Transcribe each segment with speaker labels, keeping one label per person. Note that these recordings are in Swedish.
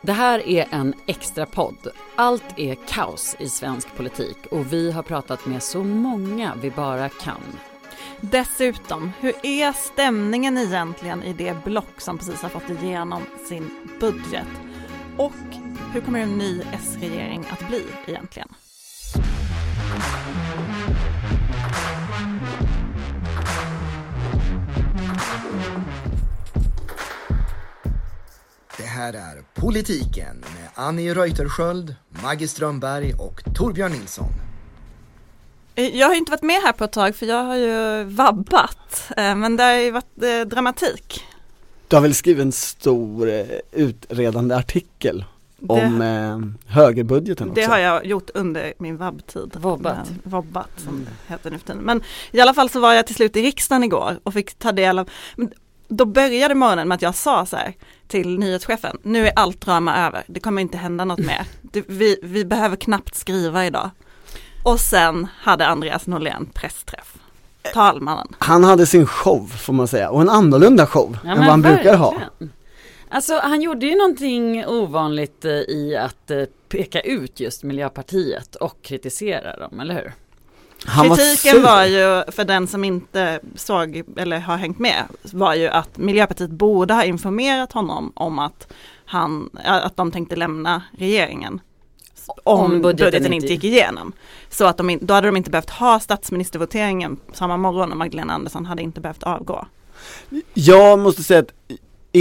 Speaker 1: Det här är en extra podd. Allt är kaos i svensk politik och vi har pratat med så många vi bara kan.
Speaker 2: Dessutom, hur är stämningen egentligen i det block som precis har fått igenom sin budget? Och hur kommer en ny S-regering att bli egentligen?
Speaker 3: Här är Politiken med Annie Reuterskiöld, Maggie Strömberg och Torbjörn Nilsson.
Speaker 2: Eh, jag har inte varit med här på ett tag för jag har ju vabbat, eh, men det har ju varit eh, dramatik.
Speaker 4: Du har väl skrivit en stor utredande artikel om det, högerbudgeten också?
Speaker 2: Det har jag gjort under min vabbtid.
Speaker 1: Vobbat.
Speaker 2: Vobbat som mm. det heter nu för tiden. Men i alla fall så var jag till slut i riksdagen igår och fick ta del av, då började morgonen med att jag sa så här till nyhetschefen, nu är allt drama över, det kommer inte hända något mer. Vi, vi behöver knappt skriva idag. Och sen hade Andreas Norlén pressträff. Talmannen.
Speaker 4: Han hade sin show får man säga och en annorlunda show ja, än vad han verkligen. brukar ha.
Speaker 1: Alltså han gjorde ju någonting ovanligt eh, i att eh, peka ut just Miljöpartiet och kritisera dem, eller hur?
Speaker 2: Han Kritiken var, var, ju, för den som inte såg eller har hängt med, var ju att Miljöpartiet borde ha informerat honom om att, han, att de tänkte lämna regeringen. Om, om budgeten, budgeten, inte gick igenom. Så att de, då hade de inte behövt ha statsministervoteringen samma morgon och Magdalena Andersson hade inte behövt avgå.
Speaker 4: Jag måste säga att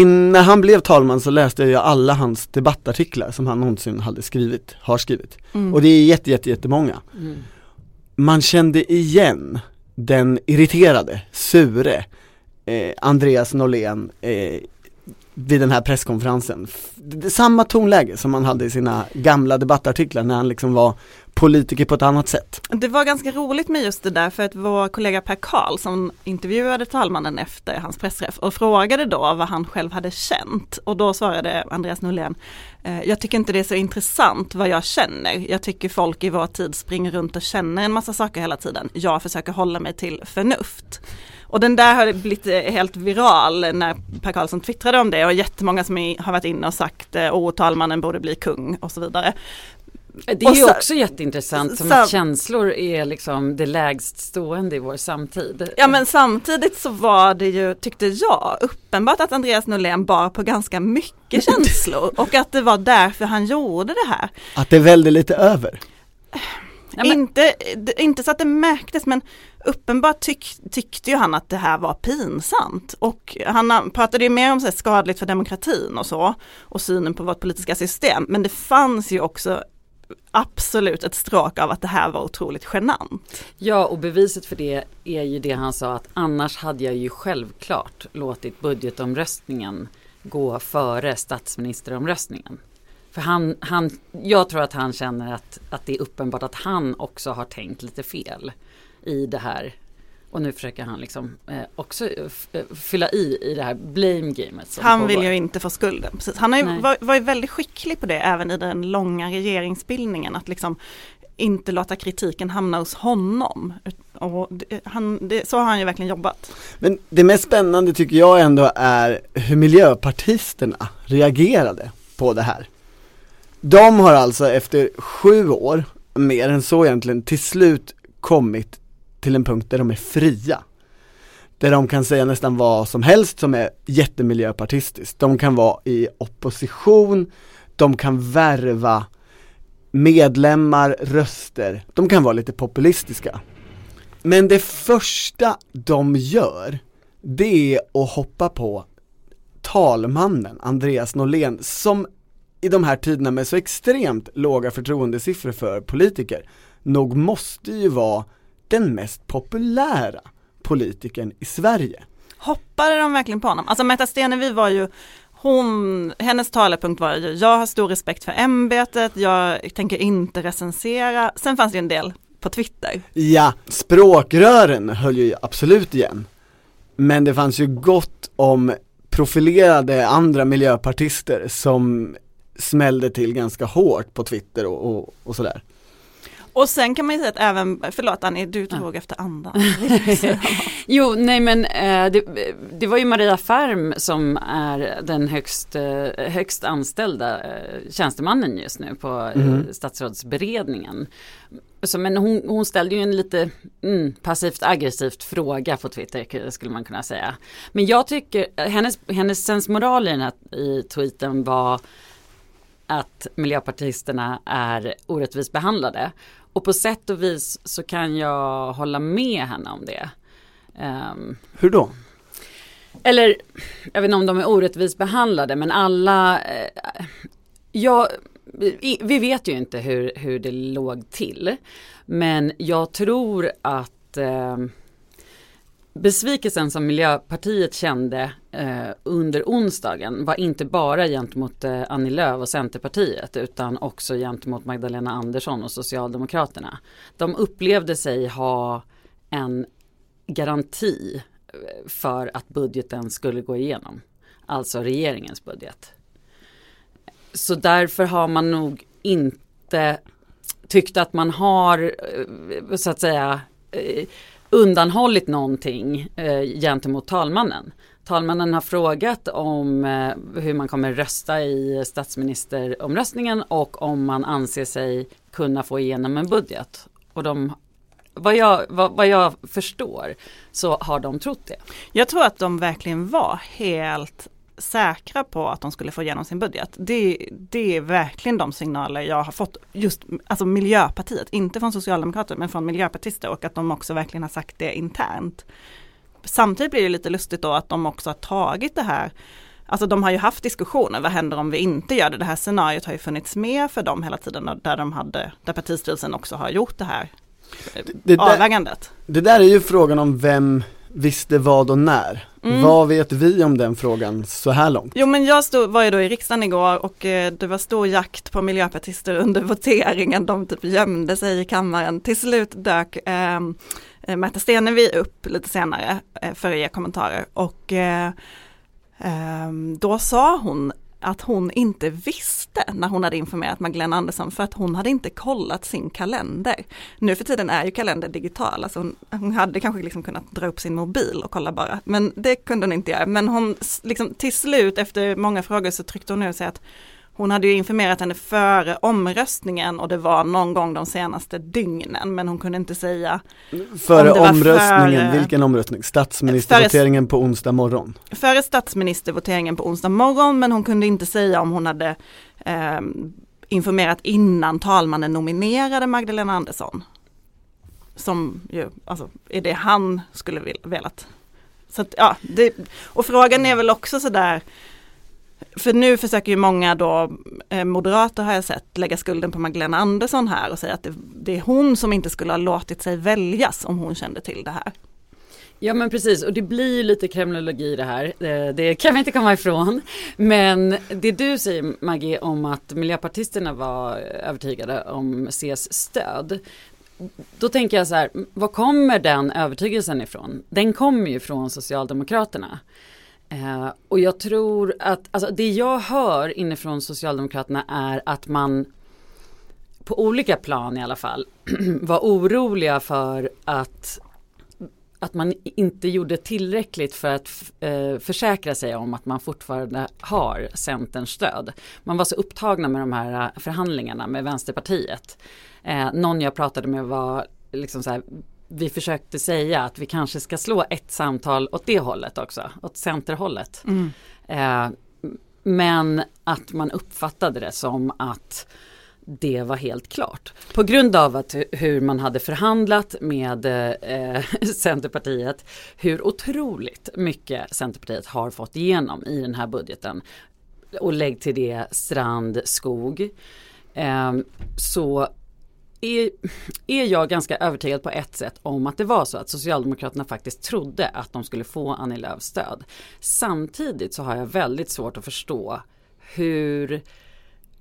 Speaker 4: när han blev talman så läste jag alla hans debattartiklar som han någonsin hade skrivit, har skrivit. Mm. Och det är jätte, jätte, jättemånga. Mm man kände igen den irriterade, sure eh, Andreas Norlén eh, vid den här presskonferensen. Samma tonläge som man hade i sina gamla debattartiklar när han liksom var politiker på ett annat sätt.
Speaker 2: Det var ganska roligt med just det där för att vår kollega Per Karl som intervjuade talmannen efter hans pressträff och frågade då vad han själv hade känt och då svarade Andreas Norlén eh, jag tycker inte det är så intressant vad jag känner. Jag tycker folk i vår tid springer runt och känner en massa saker hela tiden. Jag försöker hålla mig till förnuft. Och den där har blivit eh, helt viral när Per Karlsson twittrade om det och jättemånga som har varit inne och sagt eh, att talmannen borde bli kung och så vidare.
Speaker 1: Det är ju också jätteintressant som att känslor är liksom det lägst stående i vår samtid.
Speaker 2: Ja men samtidigt så var det ju, tyckte jag, uppenbart att Andreas Norlén bar på ganska mycket känslor och att det var därför han gjorde det här.
Speaker 4: Att det välde lite över?
Speaker 2: Ja, men... inte, inte så att det märktes men uppenbart tyck, tyckte ju han att det här var pinsamt och han pratade ju mer om så skadligt för demokratin och så och synen på vårt politiska system men det fanns ju också absolut ett stråk av att det här var otroligt genant.
Speaker 1: Ja och beviset för det är ju det han sa att annars hade jag ju självklart låtit budgetomröstningen gå före statsministeromröstningen. För han, han, jag tror att han känner att, att det är uppenbart att han också har tänkt lite fel i det här. Och nu försöker han liksom eh, också eh, fylla i i det här blame gamet.
Speaker 2: Han pågår. vill ju inte få skulden. Precis. Han har ju var, var ju väldigt skicklig på det även i den långa regeringsbildningen. Att liksom inte låta kritiken hamna hos honom. Och det, han, det, så har han ju verkligen jobbat.
Speaker 4: Men det mest spännande tycker jag ändå är hur miljöpartisterna reagerade på det här. De har alltså efter sju år, mer än så egentligen, till slut kommit till en punkt där de är fria. Där de kan säga nästan vad som helst som är jättemiljöpartistiskt. De kan vara i opposition, de kan värva medlemmar, röster, de kan vara lite populistiska. Men det första de gör, det är att hoppa på talmannen Andreas Norlén som i de här tiderna med så extremt låga förtroendesiffror för politiker nog måste ju vara den mest populära politikern i Sverige.
Speaker 2: Hoppade de verkligen på honom? Alltså Märta Stenevi var ju hon, hennes talepunkt var ju, jag har stor respekt för ämbetet, jag tänker inte recensera. Sen fanns det en del på Twitter.
Speaker 4: Ja, språkrören höll ju absolut igen. Men det fanns ju gott om profilerade andra miljöpartister som smällde till ganska hårt på Twitter och, och, och sådär.
Speaker 2: Och sen kan man ju säga att även, förlåt Annie, du tog ja. efter andan.
Speaker 1: jo, nej men eh, det, det, var ju Maria Färm som är den högst, eh, högst anställda eh, tjänstemannen just nu på mm. statsrådsberedningen. Så, men hon, hon ställde ju en lite mm, passivt aggressivt fråga på Twitter skulle man kunna säga. Men jag tycker, hennes, hennes sensmoral i den här i tweeten var att miljöpartisterna är orättvist behandlade. Och på sätt och vis så kan jag hålla med henne om det.
Speaker 4: Um, Hur då?
Speaker 1: Eller, jag vet inte om de är orättvist behandlade men alla, eh, jag, vi vet ju inte hur, hur det låg till. Men jag tror att eh, besvikelsen som Miljöpartiet kände eh, under onsdagen var inte bara gentemot eh, Annie Lööf och Centerpartiet utan också gentemot Magdalena Andersson och Socialdemokraterna. De upplevde sig ha en garanti eh, för att budgeten skulle gå igenom. Alltså regeringens budget. Så därför har man nog inte tyckt att man har eh, så att säga eh, undanhållit någonting eh, gentemot talmannen. Talmannen har frågat om eh, hur man kommer rösta i statsministeromröstningen och om man anser sig kunna få igenom en budget. Och de, vad, jag, vad, vad jag förstår så har de trott det.
Speaker 2: Jag tror att de verkligen var helt säkra på att de skulle få igenom sin budget. Det, det är verkligen de signaler jag har fått, just alltså Miljöpartiet, inte från Socialdemokraterna men från miljöpartister och att de också verkligen har sagt det internt. Samtidigt blir det lite lustigt då att de också har tagit det här Alltså de har ju haft diskussioner, vad händer om vi inte gör det? Det här scenariot har ju funnits med för dem hela tiden där de hade, där partistyrelsen också har gjort det här det, det avvägandet.
Speaker 4: Där, det där är ju frågan om vem visste vad och när. Mm. Vad vet vi om den frågan så här långt?
Speaker 2: Jo men jag stod, var ju då i riksdagen igår och eh, det var stor jakt på miljöpartister under voteringen. De typ gömde sig i kammaren. Till slut dök ehm, eh, Märta Stenevi upp lite senare eh, för att ge kommentarer och eh, ehm, då sa hon att hon inte visste när hon hade informerat Magdalena Andersson för att hon hade inte kollat sin kalender. Nu för tiden är ju kalender digital, alltså hon, hon hade kanske liksom kunnat dra upp sin mobil och kolla bara, men det kunde hon inte göra. Men hon, liksom till slut efter många frågor så tryckte hon ur sig att hon hade ju informerat henne före omröstningen och det var någon gång de senaste dygnen men hon kunde inte säga
Speaker 4: Före om omröstningen, före, vilken omröstning? Statsministervoteringen på onsdag morgon?
Speaker 2: Före statsministervoteringen på onsdag morgon men hon kunde inte säga om hon hade eh, informerat innan talmannen nominerade Magdalena Andersson. Som ju, alltså är det han skulle velat. Så att, ja, det, och frågan är väl också sådär för nu försöker ju många då, eh, moderater har jag sett, lägga skulden på Magdalena Andersson här och säga att det, det, är hon som inte skulle ha låtit sig väljas om hon kände till det här.
Speaker 1: Ja men precis och det blir lite kremlologi det här. Eh, det kan vi inte komma ifrån. Men det du säger Maggie om att miljöpartisterna var övertygade om Cs stöd. Då tänker jag så här, var kommer den övertygelsen ifrån? Den kommer ju från Socialdemokraterna. Eh, och jag tror att, alltså det jag hör inifrån Socialdemokraterna är att man på olika plan i alla fall var oroliga för att att man inte gjorde tillräckligt för att eh, försäkra sig om att man fortfarande har Centerns stöd. Man var så upptagna med de här eh, förhandlingarna med Vänsterpartiet. Eh, någon jag pratade med var liksom så här, vi försökte säga att vi kanske ska slå ett samtal åt det hållet också, åt centerhållet. Mm. Eh, men att man uppfattade det som att det var helt klart. På grund av att hur man hade förhandlat med eh, Centerpartiet, hur otroligt mycket Centerpartiet har fått igenom i den här budgeten. Och lägg till det Strand, Skog. Eh, så är, är jag ganska övertygad på ett sätt om att det var så att Socialdemokraterna faktiskt trodde att de skulle få Annie Lööfs stöd. Samtidigt så har jag väldigt svårt att förstå hur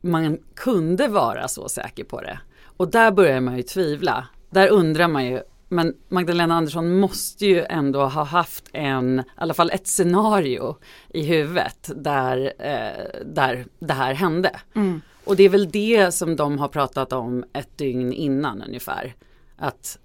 Speaker 1: man kunde vara så säker på det. Och där börjar man ju tvivla. Där undrar man ju, men Magdalena Andersson måste ju ändå ha haft en, i alla fall ett scenario i huvudet där, eh, där det här hände. Mm. Och det är väl det som de har pratat om ett dygn innan ungefär. Att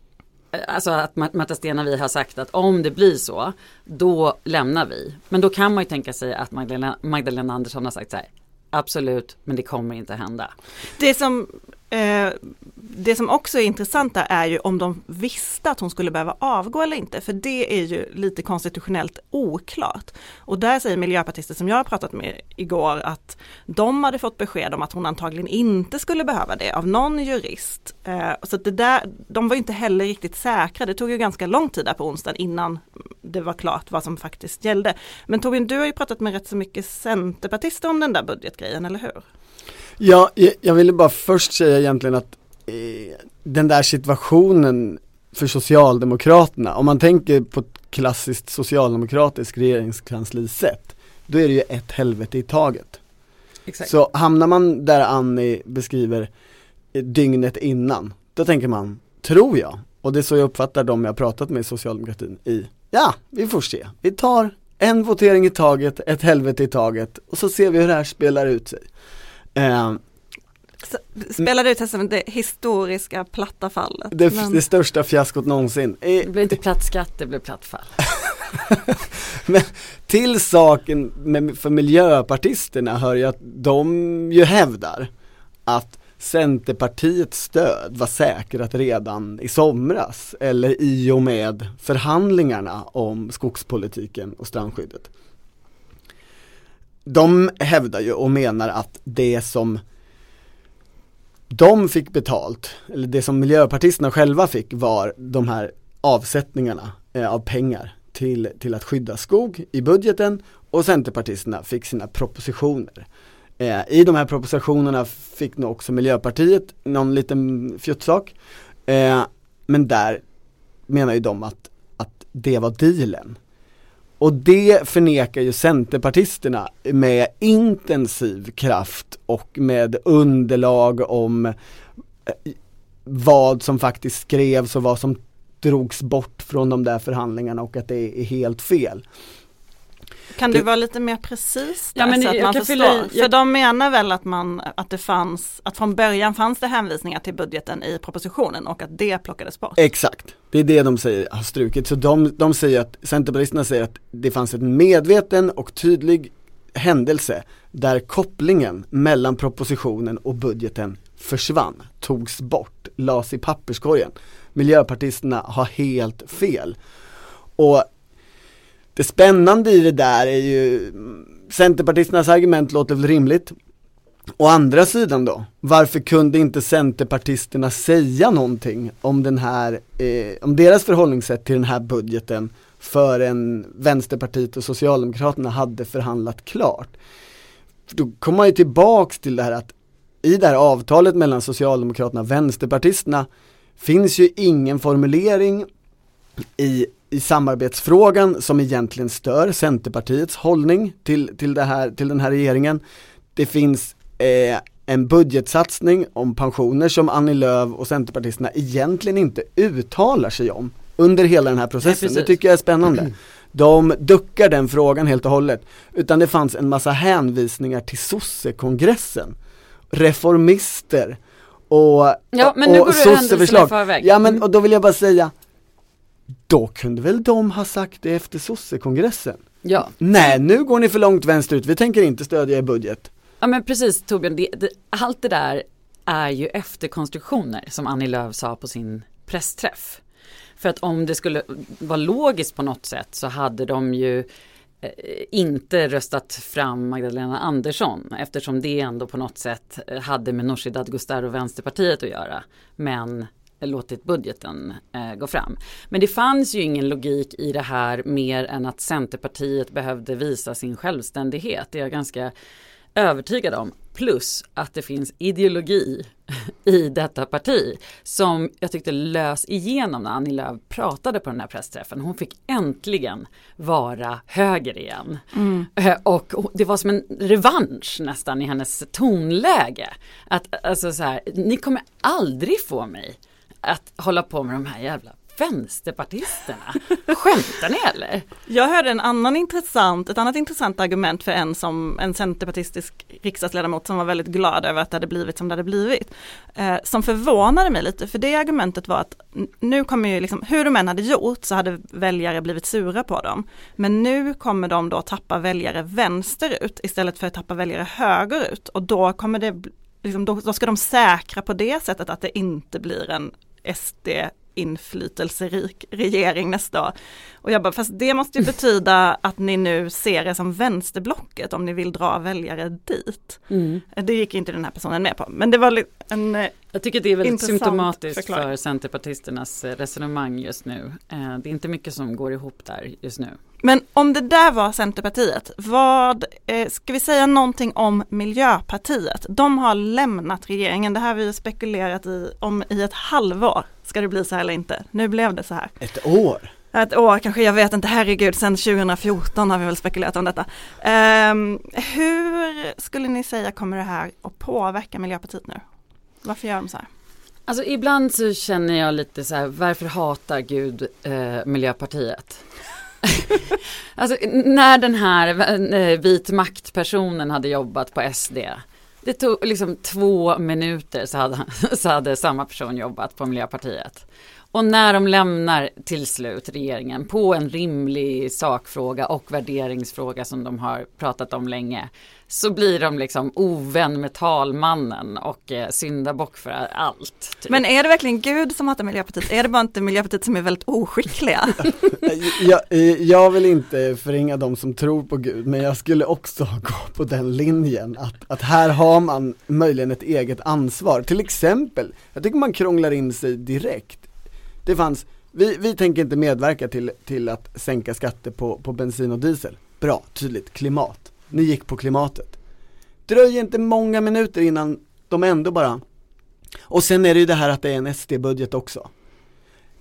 Speaker 1: Alltså att Märta Stenavi har sagt att om det blir så, då lämnar vi. Men då kan man ju tänka sig att Magdalena, Magdalena Andersson har sagt så här, absolut, men det kommer inte hända.
Speaker 2: Det som Eh, det som också är intressant där är ju om de visste att hon skulle behöva avgå eller inte, för det är ju lite konstitutionellt oklart. Och där säger miljöpartister som jag har pratat med igår att de hade fått besked om att hon antagligen inte skulle behöva det av någon jurist. Eh, så det där, de var inte heller riktigt säkra, det tog ju ganska lång tid där på onsdagen innan det var klart vad som faktiskt gällde. Men Torbjörn, du har ju pratat med rätt så mycket centerpartister om den där budgetgrejen, eller hur?
Speaker 4: Ja, jag ville bara först säga egentligen att eh, den där situationen för Socialdemokraterna, om man tänker på ett klassiskt socialdemokratiskt regeringskanslisätt, då är det ju ett helvete i taget. Exakt. Så hamnar man där Annie beskriver eh, dygnet innan, då tänker man, tror jag, och det är så jag uppfattar de jag pratat med i socialdemokratin i, ja, vi får se, vi tar en votering i taget, ett helvete i taget och så ser vi hur det här spelar ut sig.
Speaker 2: Eh, Spelade ut som det historiska platta fallet.
Speaker 4: Det, men... det största fiaskot någonsin.
Speaker 1: Det blev inte platt skatt, det blev platt fall.
Speaker 4: men till saken med, för miljöpartisterna hör ju att de ju hävdar att Centerpartiets stöd var säkrat redan i somras eller i och med förhandlingarna om skogspolitiken och strandskyddet de hävdar ju och menar att det som de fick betalt, eller det som miljöpartisterna själva fick var de här avsättningarna eh, av pengar till, till att skydda skog i budgeten och Centerpartisterna fick sina propositioner. Eh, I de här propositionerna fick nog också Miljöpartiet någon liten fjuttsak. Eh, men där menar ju de att, att det var dealen. Och det förnekar ju Centerpartisterna med intensiv kraft och med underlag om eh, vad som faktiskt skrevs och vad som drogs bort från de där förhandlingarna och att det är helt fel.
Speaker 2: Kan du vara lite mer precis där, ja, men så att man förstår? Fylla, jag... För de menar väl att man, att det fanns, att från början fanns det hänvisningar till budgeten i propositionen och att det plockades bort?
Speaker 4: Exakt, det är det de säger har strukit. Så de, de säger att, Centerpartisterna säger att det fanns en medveten och tydlig händelse där kopplingen mellan propositionen och budgeten försvann, togs bort, lades i papperskorgen. Miljöpartisterna har helt fel. Och det spännande i det där är ju, Centerpartisternas argument låter väl rimligt. Å andra sidan då, varför kunde inte Centerpartisterna säga någonting om den här, eh, om deras förhållningssätt till den här budgeten förrän Vänsterpartiet och Socialdemokraterna hade förhandlat klart? Då kommer man ju tillbaks till det här att i det här avtalet mellan Socialdemokraterna och Vänsterpartisterna finns ju ingen formulering i i samarbetsfrågan som egentligen stör Centerpartiets hållning till, till, det här, till den här regeringen. Det finns eh, en budgetsatsning om pensioner som Annie Lööf och Centerpartisterna egentligen inte uttalar sig om under hela den här processen. Nej, det tycker jag är spännande. De duckar den frågan helt och hållet. Utan det fanns en massa hänvisningar till sossekongressen, reformister och,
Speaker 1: ja, men nu och, och sosseförslag.
Speaker 4: Ja men och då vill jag bara säga då kunde väl de ha sagt det efter sossekongressen?
Speaker 1: Ja.
Speaker 4: Nej, nu går ni för långt vänsterut, vi tänker inte stödja er budget.
Speaker 1: Ja men precis Torbjörn, det, det, allt det där är ju efterkonstruktioner som Annie Lööf sa på sin pressträff. För att om det skulle vara logiskt på något sätt så hade de ju eh, inte röstat fram Magdalena Andersson eftersom det ändå på något sätt hade med Nooshi Dadgostar och Vänsterpartiet att göra. Men låtit budgeten eh, gå fram. Men det fanns ju ingen logik i det här mer än att Centerpartiet behövde visa sin självständighet. Det är jag ganska övertygad om. Plus att det finns ideologi i detta parti som jag tyckte lös igenom när Annie Lööf pratade på den här pressträffen. Hon fick äntligen vara höger igen. Mm. Eh, och det var som en revansch nästan i hennes tonläge. Att alltså så här, ni kommer aldrig få mig att hålla på med de här jävla vänsterpartisterna. Skämtar ni eller?
Speaker 2: Jag hörde en annan intressant, ett annat intressant argument för en som en centerpartistisk riksdagsledamot som var väldigt glad över att det hade blivit som det hade blivit. Eh, som förvånade mig lite, för det argumentet var att nu kommer ju liksom, hur de än hade gjort så hade väljare blivit sura på dem. Men nu kommer de då tappa väljare vänsterut istället för att tappa väljare högerut och då kommer det liksom, då, då ska de säkra på det sättet att det inte blir en SD inflytelserik regering nästa år. Och jag bara, fast det måste ju betyda att ni nu ser er som vänsterblocket om ni vill dra väljare dit. Mm. Det gick inte den här personen med på, men det var en eh,
Speaker 1: Jag tycker det är väldigt symptomatiskt förklaring. för Centerpartisternas eh, resonemang just nu. Eh, det är inte mycket som går ihop där just nu.
Speaker 2: Men om det där var Centerpartiet, vad, eh, ska vi säga någonting om Miljöpartiet? De har lämnat regeringen, det här har vi spekulerat i om i ett halvår. Ska det bli så här eller inte? Nu blev det så här.
Speaker 4: Ett år?
Speaker 2: Ett år kanske, jag vet inte, herregud, sedan 2014 har vi väl spekulerat om detta. Um, hur skulle ni säga kommer det här att påverka Miljöpartiet nu? Varför gör de så här?
Speaker 1: Alltså ibland så känner jag lite så här, varför hatar Gud eh, Miljöpartiet? alltså när den här eh, vit maktpersonen hade jobbat på SD. Det tog liksom två minuter så hade, så hade samma person jobbat på Miljöpartiet. Och när de lämnar till slut regeringen på en rimlig sakfråga och värderingsfråga som de har pratat om länge så blir de liksom ovän med talmannen och eh, syndabock för allt.
Speaker 2: Typ. Men är det verkligen Gud som hatar Miljöpartiet? Är det bara inte Miljöpartiet som är väldigt oskickliga?
Speaker 4: jag, eh, jag vill inte förringa de som tror på Gud, men jag skulle också gå på den linjen att, att här har man möjligen ett eget ansvar. Till exempel, jag tycker man krånglar in sig direkt. Det fanns, vi, vi tänker inte medverka till, till att sänka skatter på, på bensin och diesel. Bra, tydligt, klimat ni gick på klimatet. Dröjer inte många minuter innan de ändå bara Och sen är det ju det här att det är en SD-budget också.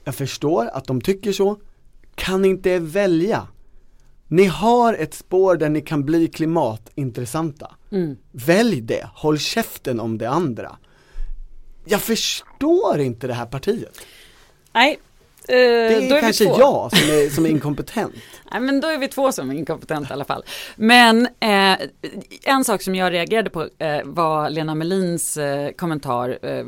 Speaker 4: Jag förstår att de tycker så. Kan inte välja? Ni har ett spår där ni kan bli klimatintressanta. Mm. Välj det, håll käften om det andra. Jag förstår inte det här partiet.
Speaker 1: Nej,
Speaker 4: Eh, det är, är kanske jag som är, som är inkompetent.
Speaker 1: Nej men då är vi två som är inkompetenta i alla fall. Men eh, en sak som jag reagerade på eh, var Lena Melins eh, kommentar eh,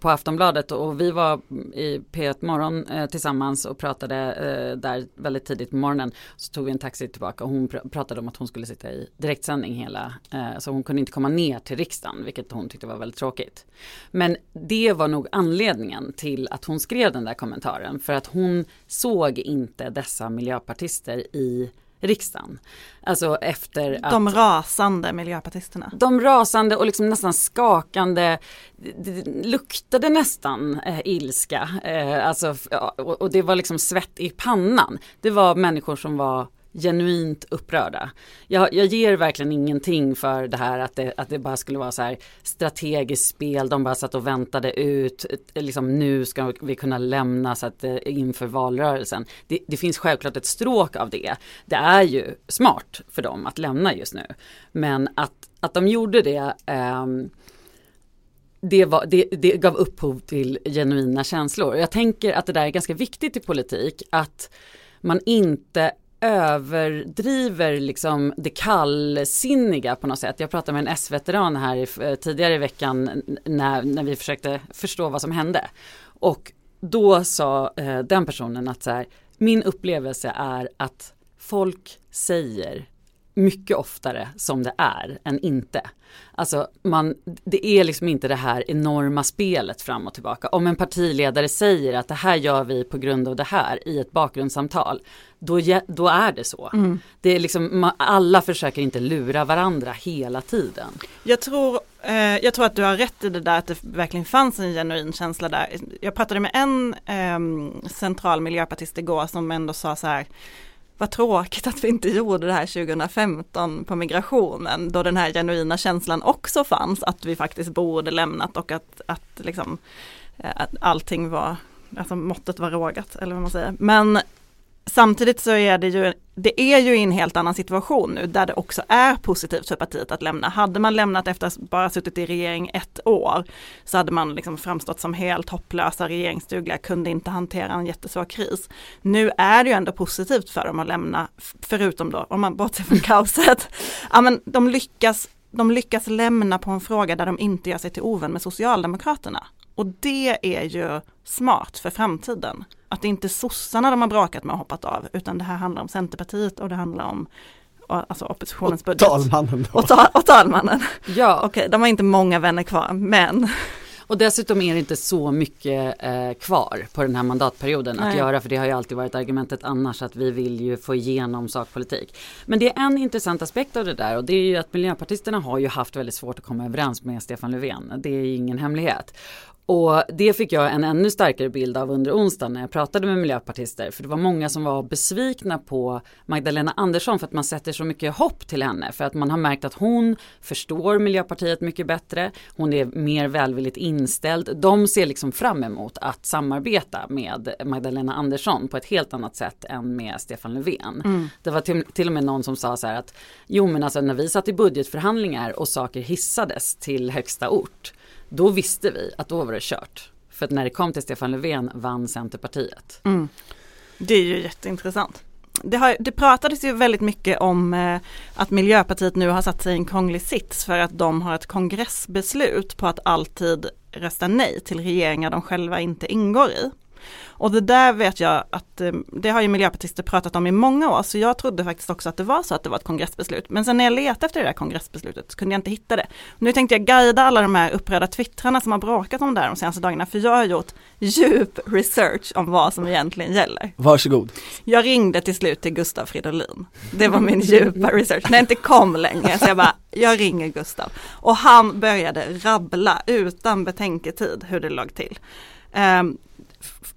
Speaker 1: på Aftonbladet och vi var i P1 Morgon eh, tillsammans och pratade eh, där väldigt tidigt på morgonen. Så tog vi en taxi tillbaka och hon pr pratade om att hon skulle sitta i direktsändning hela, eh, så hon kunde inte komma ner till riksdagen, vilket hon tyckte var väldigt tråkigt. Men det var nog anledningen till att hon skrev den där kommentaren. För att hon såg inte dessa miljöpartister i riksdagen. Alltså efter
Speaker 2: att... De rasande miljöpartisterna.
Speaker 1: De rasande och liksom nästan skakande, det luktade nästan eh, ilska. Eh, alltså, och, och det var liksom svett i pannan. Det var människor som var genuint upprörda. Jag, jag ger verkligen ingenting för det här att det, att det bara skulle vara så här strategiskt spel, de bara satt och väntade ut, liksom nu ska vi kunna lämna så att, eh, inför valrörelsen. Det, det finns självklart ett stråk av det. Det är ju smart för dem att lämna just nu. Men att, att de gjorde det eh, det, var, det, det, gav upphov till genuina känslor. Jag tänker att det där är ganska viktigt i politik, att man inte överdriver liksom det kallsinniga på något sätt. Jag pratade med en S-veteran här i, eh, tidigare i veckan när, när vi försökte förstå vad som hände. Och då sa eh, den personen att så här, min upplevelse är att folk säger mycket oftare som det är än inte. Alltså man, det är liksom inte det här enorma spelet fram och tillbaka. Om en partiledare säger att det här gör vi på grund av det här i ett bakgrundssamtal, då, då är det så. Mm. Det är liksom, alla försöker inte lura varandra hela tiden.
Speaker 2: Jag tror, eh, jag tror att du har rätt i det där att det verkligen fanns en genuin känsla där. Jag pratade med en eh, central miljöpartist igår som ändå sa så här vad tråkigt att vi inte gjorde det här 2015 på migrationen då den här genuina känslan också fanns att vi faktiskt borde lämnat och att, att, liksom, eh, att allting var, alltså måttet var rågat eller vad man säger. Men samtidigt så är det ju, det är ju i en helt annan situation nu där det också är positivt för partiet att lämna. Hade man lämnat efter att bara suttit i regering ett år så hade man liksom framstått som helt hopplösa, regeringsdugliga, kunde inte hantera en jättesvår kris. Nu är det ju ändå positivt för dem att lämna, förutom då, om man bortser från kaoset, ja men de lyckas de lyckas lämna på en fråga där de inte gör sig till ovän med Socialdemokraterna. Och det är ju smart för framtiden. Att det inte är sossarna de har bråkat med och hoppat av, utan det här handlar om Centerpartiet och det handlar om alltså oppositionens
Speaker 4: och
Speaker 2: budget.
Speaker 4: Talmannen då.
Speaker 2: Och, ta, och talmannen.
Speaker 1: Ja.
Speaker 2: Okej, de har inte många vänner kvar, men
Speaker 1: Och dessutom är det inte så mycket eh, kvar på den här mandatperioden
Speaker 2: Nej.
Speaker 1: att göra för det har ju alltid varit argumentet annars att vi vill ju få igenom sakpolitik. Men det är en intressant aspekt av det där och det är ju att miljöpartisterna har ju haft väldigt svårt att komma överens med Stefan Löfven. Det är ju ingen hemlighet. Och det fick jag en ännu starkare bild av under onsdagen när jag pratade med miljöpartister. För det var många som var besvikna på Magdalena Andersson för att man sätter så mycket hopp till henne. För att man har märkt att hon förstår Miljöpartiet mycket bättre. Hon är mer välvilligt inställd. De ser liksom fram emot att samarbeta med Magdalena Andersson på ett helt annat sätt än med Stefan Löfven. Det var till, till och med någon som sa så här att jo men alltså när vi satt i budgetförhandlingar och saker hissades till högsta ort då visste vi att då var det kört. För att när det kom till Stefan Löfven vann Centerpartiet.
Speaker 2: Mm. Det är ju jätteintressant. Det, har, det pratades ju väldigt mycket om eh, att Miljöpartiet nu har satt sig i en krånglig sits för att de har ett kongressbeslut på att alltid rösta nej till regeringar de själva inte ingår i. Och det där vet jag att eh, det har ju miljöpartister pratat om i många år så jag trodde faktiskt också att det var så att det var ett kongressbeslut. Men sen när jag letade efter det där kongressbeslutet så kunde jag inte hitta det. Nu tänkte jag guida alla de här upprörda twittrarna som har bråkat om det här de senaste dagarna för jag har gjort djup research om vad som egentligen gäller.
Speaker 4: Varsågod.
Speaker 2: Jag ringde till slut till Gustav Fridolin. Det var min djupa research. När jag inte kom längre så jag bara, jag ringer Gustav. Och han började rabbla utan betänketid hur det låg till. Um,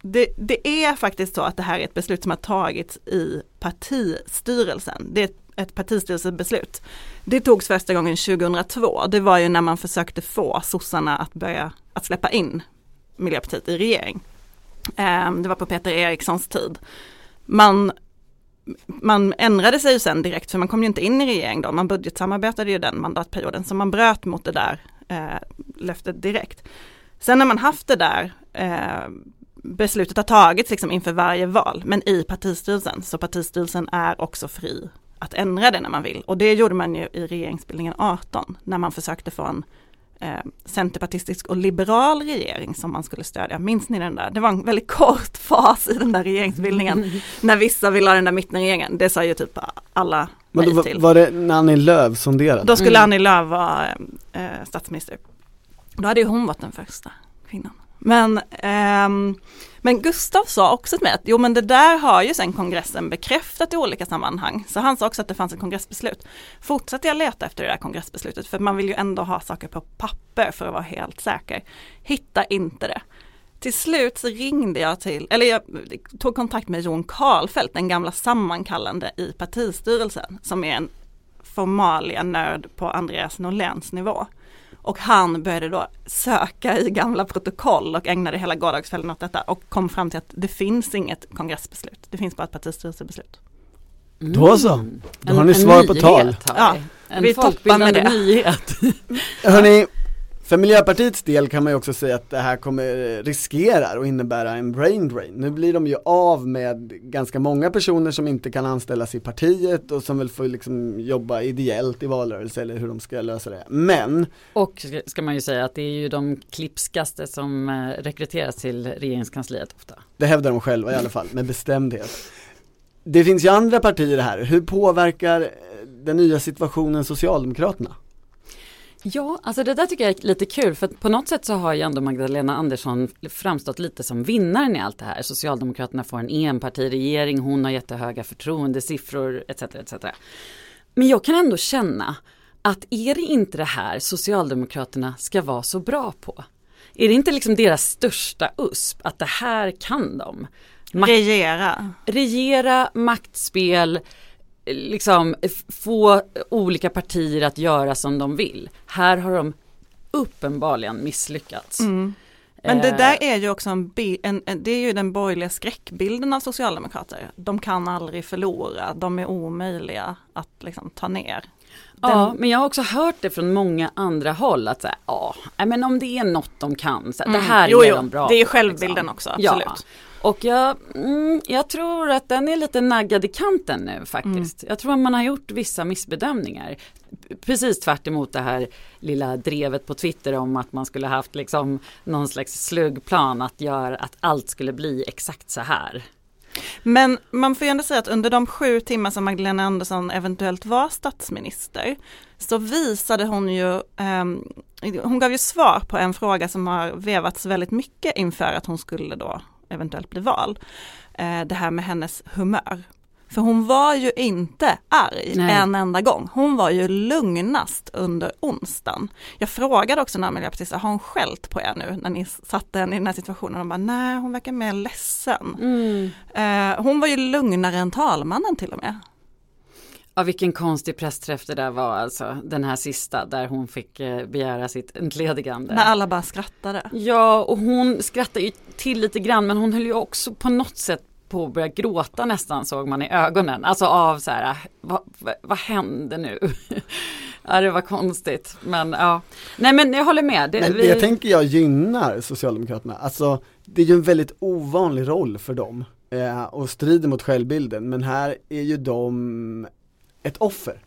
Speaker 2: det, det, är faktiskt så att det här är ett beslut som har tagits i partistyrelsen. Det är ett, ett partistyrelsebeslut. Det togs första gången 2002. Det var ju när man försökte få sossarna att börja att släppa in Miljöpartiet i regering. Ehm, det var på Peter Erikssons tid. Man man ändrade sig ju sen direkt för man kom ju inte in i regering då, man budgetsamarbetade ju den mandatperioden så man bröt mot det där eh, löftet direkt. Sen när man haft det där eh, beslutet har tagits liksom inför varje val, men i partistyrelsen. Så partistyrelsen är också fri att ändra det när man vill. Och det gjorde man ju i regeringsbildningen 18, när man försökte få en eh, centerpartistisk och liberal regering som man skulle stödja. Minns ni den där? Det var en väldigt kort fas i den där regeringsbildningen. när vissa ville ha den där mittenregeringen. Det sa ju typ alla
Speaker 4: Men
Speaker 2: nej
Speaker 4: då,
Speaker 2: till.
Speaker 4: var det när Annie Lööf sonderade?
Speaker 2: Då skulle
Speaker 1: Mm.
Speaker 2: Annie Lööf vara eh, statsminister. Då hade ju hon varit den första kvinnan. Men, ehm, men Gustav sa också till mig att jo men det där har ju sen kongressen bekräftat i olika sammanhang. Så han sa också att det fanns ett kongressbeslut. Fortsatte jag leta efter det där kongressbeslutet för man vill ju ändå ha saker på papper för att vara helt säker. Hitta inte det. Till slut så ringde jag till, eller jag tog kontakt med Jon Karlfeldt, den gamla sammankallande i partistyrelsen, som är en formalia-nörd på Andreas Norléns nivå. Och han började då söka i gamla protokoll och ägnade hela gårdagskvällen åt detta och kom fram till att det finns inget kongressbeslut. Det finns bara ett partistyrelsebeslut.
Speaker 4: Då så.
Speaker 1: Mm.
Speaker 4: Då har ni svar på tal.
Speaker 1: har
Speaker 2: Ja,
Speaker 1: vi. En
Speaker 2: vi toppar med det.
Speaker 1: nyhet.
Speaker 4: Hörni, för Miljöpartiets del kan man ju också säga att det här kommer riskerar att innebära en brain drain. Nu blir de ju av med ganska många personer som inte kan anställas i partiet och som väl får liksom jobba ideellt i valrörelse eller hur de ska lösa det. Men
Speaker 1: Och ska- ska man ju säga att det är ju de klipskaste som eh, rekryteras till regeringskansliet ofta.
Speaker 4: det hävdar de själva i alla fall med bestämdhet. Det finns ju andra partier här. Hur påverkar eh, den nya situationen Socialdemokraterna?
Speaker 1: Ja, alltså det där tycker jag är lite kul för på något sätt så har ju ändå Magdalena Andersson framstått lite som vinnaren i allt det här. Socialdemokraterna får en enpartiregering, hon har jättehöga förtroendesiffror etc. etc. Men jag kan ändå känna att är det inte det här Socialdemokraterna ska vara så bra på? Är det inte liksom deras största USP att det här kan de? Makt-
Speaker 2: Regera.
Speaker 1: regera, maktspel, liksom få olika partier att göra som de vill. Här har de uppenbarligen misslyckats.
Speaker 2: Mm. Men det
Speaker 1: Eh,
Speaker 2: där är ju också en, en, en, det är ju den borgerliga skräckbilden av socialdemokrater. De kan aldrig förlora, de är omöjliga att liksom ta ner.
Speaker 1: Ja, men jag har också hört det från många andra håll att så här, ja, men om det är något de kan, så här, det här
Speaker 2: Mm. jo,
Speaker 1: är
Speaker 2: jo,
Speaker 1: de bra
Speaker 2: Det är
Speaker 1: på,
Speaker 2: självbilden
Speaker 1: liksom.
Speaker 2: också, absolut.
Speaker 1: Ja, och jag, mm, jag tror att den är lite naggad i kanten nu faktiskt.
Speaker 2: Mm.
Speaker 1: Jag tror att man har gjort vissa missbedömningar. Precis tvärt emot det här lilla drevet på Twitter om att man skulle haft liksom någon slags sluggplan att göra att allt skulle bli exakt så här.
Speaker 2: Men man får ju ändå säga att under de sju timmar som Magdalena Andersson eventuellt var statsminister så visade hon ju, ehm, hon gav ju svar på en fråga som har vevats väldigt mycket inför att hon skulle då eventuellt bli vald. Eh, det här med hennes humör. För hon var ju inte arg
Speaker 1: Nej.
Speaker 2: en enda gång. Hon var ju lugnast under onsdagen. Jag frågade också några miljöpartister, har hon skällt på er nu när ni satte henne i den här situationen? Och de bara, nej hon verkar mer ledsen. Eh, hon var ju lugnare än talmannen till och med.
Speaker 1: Ja, vilken konstig pressträff det där var alltså, den här sista där hon fick eh, begära sitt entledigande.
Speaker 2: När alla bara skrattade.
Speaker 1: Ja, och hon skrattade ju till lite grann men hon höll ju också på något sätt på att börja gråta nästan såg man i ögonen. Alltså av så här, vad, vad, vad hände nu? ja, det var konstigt. Men ja, nej men jag håller med. Det,
Speaker 4: Men
Speaker 1: vi,
Speaker 4: jag tänker jag gynnar Socialdemokraterna, alltså det är ju en väldigt ovanlig roll för dem eh, och strider mot självbilden men här är ju de ett offer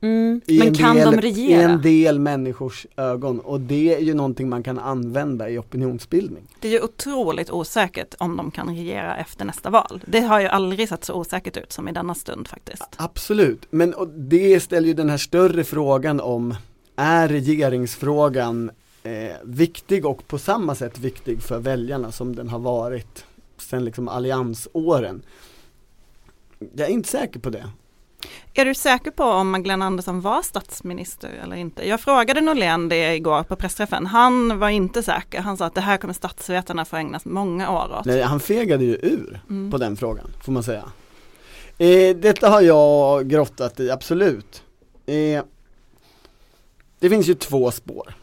Speaker 1: mm,
Speaker 4: i
Speaker 1: men
Speaker 4: en
Speaker 1: kan
Speaker 4: del,
Speaker 1: de
Speaker 4: i
Speaker 1: regera?
Speaker 4: en del människors ögon och det är ju någonting man kan använda i opinionsbildning.
Speaker 2: Det är ju otroligt osäkert om de kan regera efter nästa val. Det har ju aldrig sett så osäkert ut som i denna stund faktiskt.
Speaker 4: Absolut, men och det ställer ju den här större frågan om är regeringsfrågan eh, viktig och på samma sätt viktig för väljarna som den har varit sen liksom alliansåren? Jag är inte säker på det.
Speaker 2: Är du säker på om Magdalena Andersson var statsminister eller inte? Jag frågade Norlén det igår på pressträffen. Han var inte säker. Han sa att det här kommer statsvetarna få ägna många år åt.
Speaker 4: Nej, han fegade ju ur
Speaker 2: Mm.
Speaker 4: på den frågan, får man säga. Eh, detta har jag grottat i, absolut. Eh, det finns ju två spår.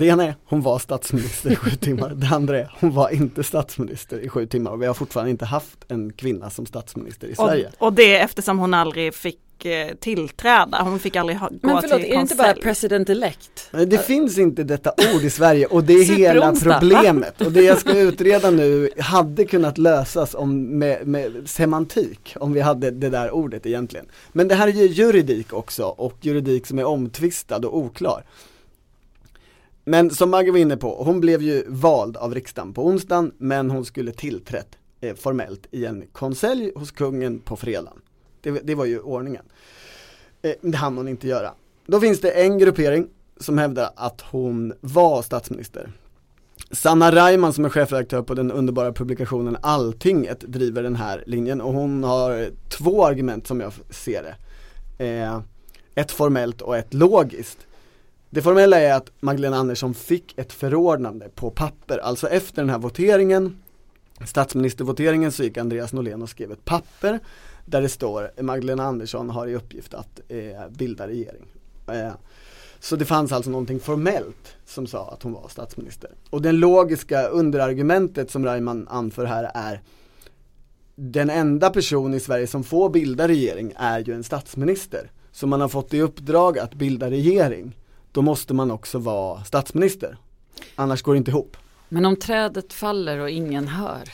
Speaker 4: Det ena är, hon var statsminister i sju timmar. Det andra är, hon var inte statsminister i sju timmar och vi har fortfarande inte haft en kvinna som statsminister i Sverige.
Speaker 2: Och, och det eftersom hon aldrig fick eh, tillträda. Hon fick aldrig ha, gå
Speaker 1: Men förlåt,
Speaker 2: till
Speaker 1: är det inte bara president elect?
Speaker 4: Men det finns inte detta ord i Sverige och det är hela problemet. Och det jag ska utreda nu hade kunnat lösas om, med, med semantik, om vi hade det där ordet egentligen. Men det här är ju juridik också och juridik som är omtvistad och oklar. Men som Maggie var inne på, hon blev ju vald av riksdagen på onsdagen men hon skulle tillträtt eh, formellt i en konselj hos kungen på fredagen. Det, det var ju ordningen. Eh, det hann hon inte göra. Då finns det en gruppering som hävdar att hon var statsminister. Sanna Reimann som är chefredaktör på den underbara publikationen Alltinget driver den här linjen och hon har två argument som jag ser det. Eh, ett formellt och ett logiskt. Det formella är att Magdalena Andersson fick ett förordnande på papper, alltså efter den här voteringen Statsministervoteringen så gick Andreas Norlén och skrev ett papper där det står Magdalena Andersson har i uppgift att eh, bilda regering. Eh, så det fanns alltså någonting formellt som sa att hon var statsminister. Och det logiska underargumentet som Reimann anför här är den enda person i Sverige som får bilda regering är ju en statsminister. Så man har fått i uppdrag att bilda regering. Då måste man också vara statsminister. Annars går det inte ihop.
Speaker 1: Men om trädet faller och ingen hör.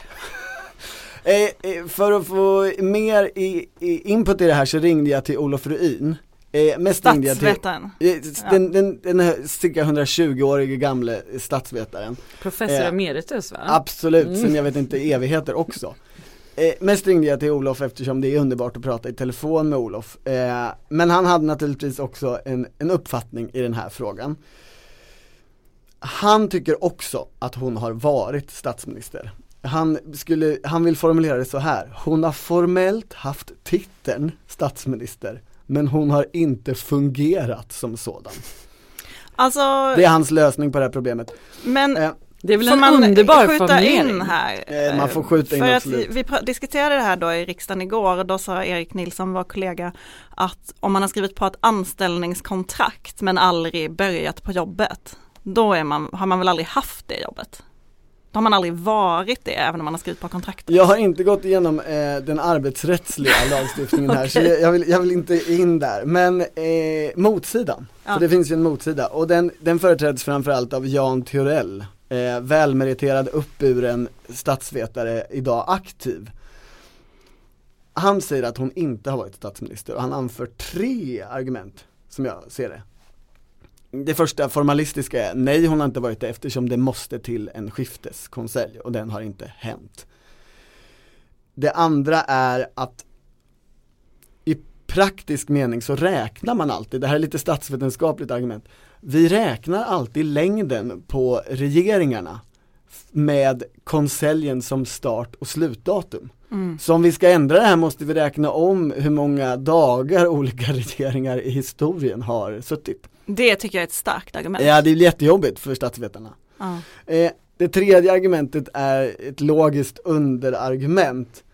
Speaker 4: Eh, eh, för att få mer i, i input i det här så ringde jag till Olof Ruin. Eh, mest till
Speaker 2: Statsvetaren.
Speaker 4: eh, den, den, den cirka 120-årige gamle statsvetaren.
Speaker 1: Professor
Speaker 4: Eh,
Speaker 1: emeritus va?
Speaker 4: Absolut,
Speaker 1: Mm.
Speaker 4: sen jag vet inte evigheter också. Eh, mest ringde jag till Olof eftersom det är underbart att prata i telefon med Olof. Eh, men han hade naturligtvis också en, en uppfattning i den här frågan. Han tycker också att hon har varit statsminister. Han, skulle, han vill formulera det så här, hon har formellt haft titeln statsminister men hon har inte fungerat som sådan.
Speaker 2: Alltså,
Speaker 4: Det är hans lösning på det här problemet.
Speaker 2: men
Speaker 4: Eh,
Speaker 1: Det är väl
Speaker 2: får
Speaker 1: en
Speaker 2: man
Speaker 1: underbar
Speaker 2: skjuta
Speaker 1: formulering.
Speaker 2: in här?
Speaker 4: Eh, man får skjuta in
Speaker 2: För att vi, diskuterade det här då i riksdagen igår och då sa Erik Nilsson, vår kollega, att om man har skrivit på ett anställningskontrakt men aldrig börjat på jobbet, då är man, har man väl aldrig haft det jobbet? Då har man aldrig varit det även om man har skrivit på kontraktet.
Speaker 4: Jag har inte gått igenom eh, den arbetsrättsliga lagstiftningen här så jag, jag, vill, jag vill inte in där. Men eh, motsidan,
Speaker 2: Ja.
Speaker 4: för det finns ju en motsida och den, den företräds framförallt av Jan Theorell, eh, välmeriterad uppburen statsvetare, idag aktiv. Han säger att hon inte har varit statsminister och han anför tre argument som jag ser det. Det första formalistiska är nej hon har inte varit det eftersom det måste till en skifteskonselj och den har inte hänt. Det andra är att i praktisk mening så räknar man alltid, det här är lite statsvetenskapligt argument, vi räknar alltid längden på regeringarna med konseljen som start och slutdatum.
Speaker 2: Mm.
Speaker 4: Så om vi ska ändra det här måste vi räkna om hur många dagar olika regeringar i historien har suttit.
Speaker 2: Det tycker jag är ett starkt argument.
Speaker 4: Ja det är jättejobbigt för statsvetarna.
Speaker 2: Ja.
Speaker 4: Eh, det tredje argumentet är ett logiskt underargument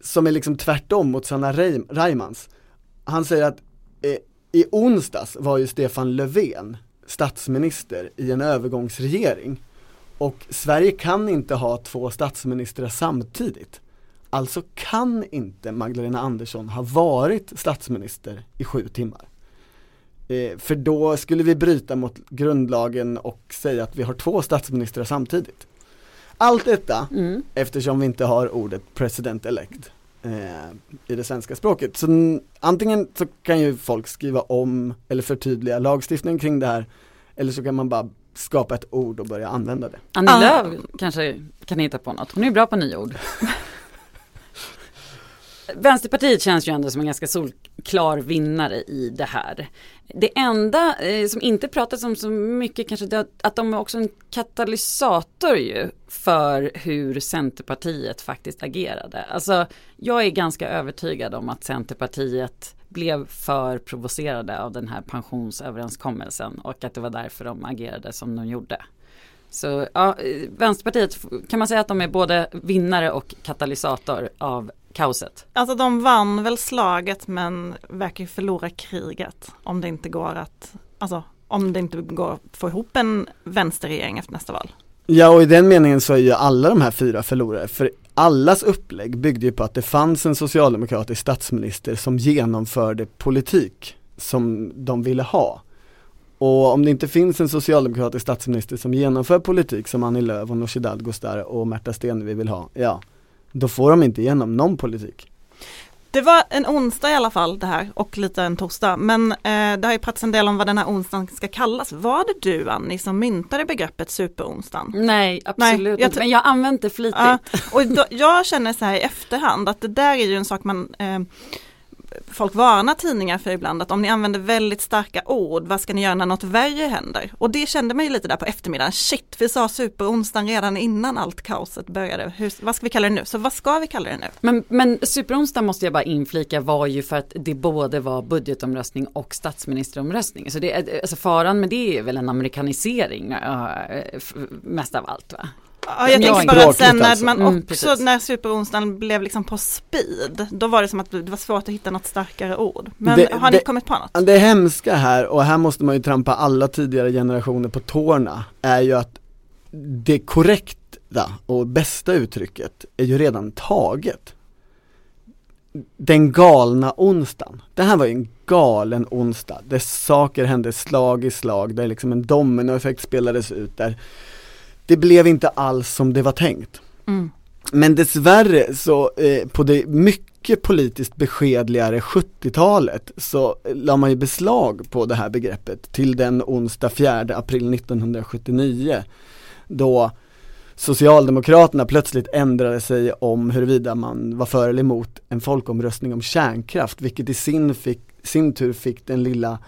Speaker 4: som är liksom tvärtom mot Sanna Reim- Reimans. Han säger att eh, i onsdags var ju Stefan Löfven statsminister i en övergångsregering och Sverige kan inte ha två statsministrar samtidigt. Alltså kan inte Magdalena Andersson ha varit statsminister i sju timmar. Eh, för då skulle vi bryta mot grundlagen och säga att vi har två statsministrar samtidigt. Allt detta
Speaker 1: Mm.
Speaker 4: eftersom vi inte har ordet president elect i det svenska språket. Så antingen så kan ju folk skriva om eller förtydliga lagstiftningen kring det här eller så kan man bara skapa ett ord och börja använda det.
Speaker 1: Annie
Speaker 2: Ah.
Speaker 1: Lööf kanske kan hitta på något, hon är ju bra på nyord. Vänsterpartiet känns ju ändå som en ganska solklar vinnare i det här. Det enda eh, som inte pratas om så mycket kanske det är att de är också en katalysator ju för hur Centerpartiet faktiskt agerade. Alltså jag är ganska övertygad om att Centerpartiet blev för provocerade av den här pensionsöverenskommelsen och att det var därför de agerade som de gjorde. Så ja, eh, Vänsterpartiet kan man säga att de är både vinnare och katalysator av kaoset.
Speaker 2: Alltså de vann väl slaget men verkar ju förlora kriget om det inte går att, alltså om det inte går att få ihop en vänsterregering efter nästa val.
Speaker 4: Ja och i den meningen så är ju alla de här fyra förlorare, för allas upplägg byggde ju på att det fanns en socialdemokratisk statsminister som genomförde politik som de ville ha. Och om det inte finns en socialdemokratisk statsminister som genomför politik som Annie Lööf och Nooshi Dadgostar och Märta Stenevi vill ha, ja, då får de inte igenom någon politik.
Speaker 2: Det var en onsdag i alla fall det här och lite en torsdag men eh, det har ju pratats en del om vad den här onsdagen ska kallas. Var det du Annie som myntade begreppet superonsdagen?
Speaker 1: Nej, absolut
Speaker 2: jag
Speaker 1: inte. Men jag har använt det flitigt.
Speaker 2: Ja, och då, jag känner så här i efterhand att det där är ju en sak man eh, Folk varnar tidningar för ibland att om ni använder väldigt starka ord, vad ska ni göra när något värre händer? Och det kände man ju lite där på eftermiddagen, shit vi sa superonsdagen redan innan allt kaoset började, Hur, vad ska vi kalla det nu? Så vad ska vi kalla det nu?
Speaker 1: Men, men superonsdag måste jag bara inflika var ju för att det både var budgetomröstning och statsministeromröstning. Så det, alltså faran med det är väl en amerikanisering eh, mest av allt va?
Speaker 2: Ja, jag
Speaker 1: Ja,
Speaker 2: tänker bara att sen när
Speaker 4: alltså.
Speaker 2: man
Speaker 1: Mm,
Speaker 2: också,
Speaker 1: precis.
Speaker 2: när superonsdagen blev liksom på speed, då var det som att det var svårt att hitta något starkare ord. Men
Speaker 4: Det-
Speaker 2: har ni
Speaker 4: det-
Speaker 2: kommit på något?
Speaker 4: Det hemska här, och här måste man ju trampa alla tidigare generationer på tårna, är ju att det korrekta och bästa uttrycket är ju redan taget. Den galna onsdagen. Det här var ju en galen onsdag, där saker hände slag i slag, där liksom en dominoeffekt spelades ut där. Det blev inte alls som det var tänkt.
Speaker 2: Mm.
Speaker 4: Men dessvärre så eh, på det mycket politiskt beskedligare 70-talet så eh, la man ju beslag på det här begreppet till den onsdag 4 april 1979 då Socialdemokraterna plötsligt ändrade sig om huruvida man var för eller emot en folkomröstning om kärnkraft vilket i sin, fick, sin tur fick den lilla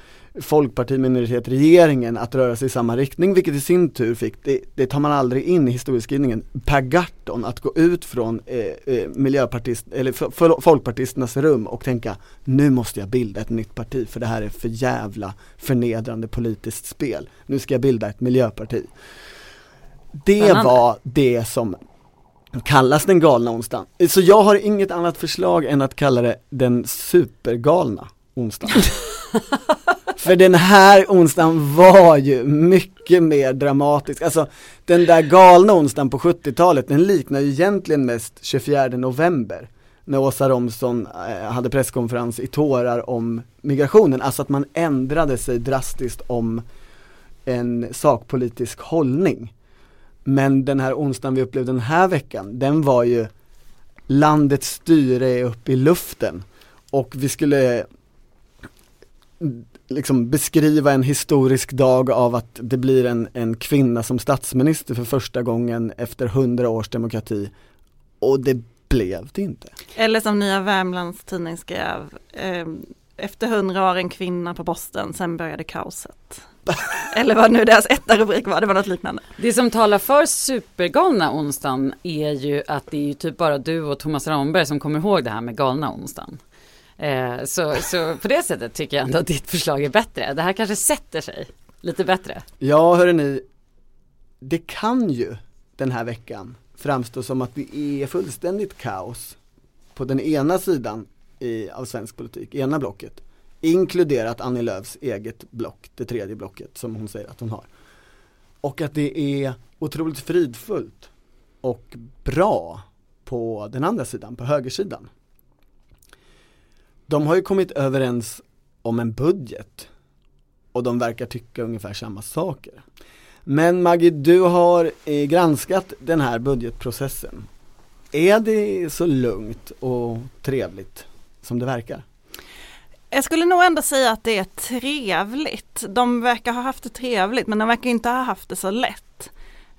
Speaker 4: folkpartiminoritet regeringen att röra sig i samma riktning vilket i sin tur fick, det, det tar man aldrig in i historieskrivningen, Per Gahrton att gå ut från eh, eh, miljöpartist, eller f- f- folkpartisternas rum och tänka nu måste jag bilda ett nytt parti för det här är för jävla förnedrande politiskt spel. Nu ska jag bilda ett miljöparti. Det var det som kallas den galna onsdagen. Så jag har inget annat förslag än att kalla det den supergalna onsdagen. För den här onsdagen var ju mycket mer dramatisk. Alltså den där galna onsdagen på 70-talet, den liknar ju egentligen mest 24 november. När Åsa Romson eh, hade presskonferens i tårar om migrationen, alltså att man ändrade sig drastiskt om en sakpolitisk hållning. Men den här onsdagen vi upplevde den här veckan, den var ju landets styre är uppe i luften och vi skulle liksom beskriva en historisk dag av att det blir en, en kvinna som statsminister för första gången efter hundra års demokrati. Och det blev det inte.
Speaker 2: Eller som Nya Värmlands tidning skrev, eh, efter hundra år en kvinna på posten, sen började kaoset. Eller vad nu deras etta rubrik var, det var något liknande.
Speaker 1: Det som talar för supergalna onsdagen är ju att det är ju typ bara du och Thomas Ramberg som kommer ihåg det här med galna onsdagen. Eh, så, så på det sättet tycker jag ändå att ditt förslag är bättre. Det här kanske sätter sig lite bättre.
Speaker 4: Ja, hörrni, det kan ju den här veckan framstå som att det är fullständigt kaos på den ena sidan i, av svensk politik, ena blocket. Inkluderat Annie Lööfs eget block, det tredje blocket som hon säger att hon har. Och att det är otroligt fridfullt och bra på den andra sidan, på högersidan. De har ju kommit överens om en budget och de verkar tycka ungefär samma saker. Men Maggie, du har eh, granskat den här budgetprocessen. Är det så lugnt och trevligt som det verkar?
Speaker 2: Jag skulle nog ändå säga att det är trevligt. De verkar ha haft det trevligt men de verkar inte ha haft det så lätt.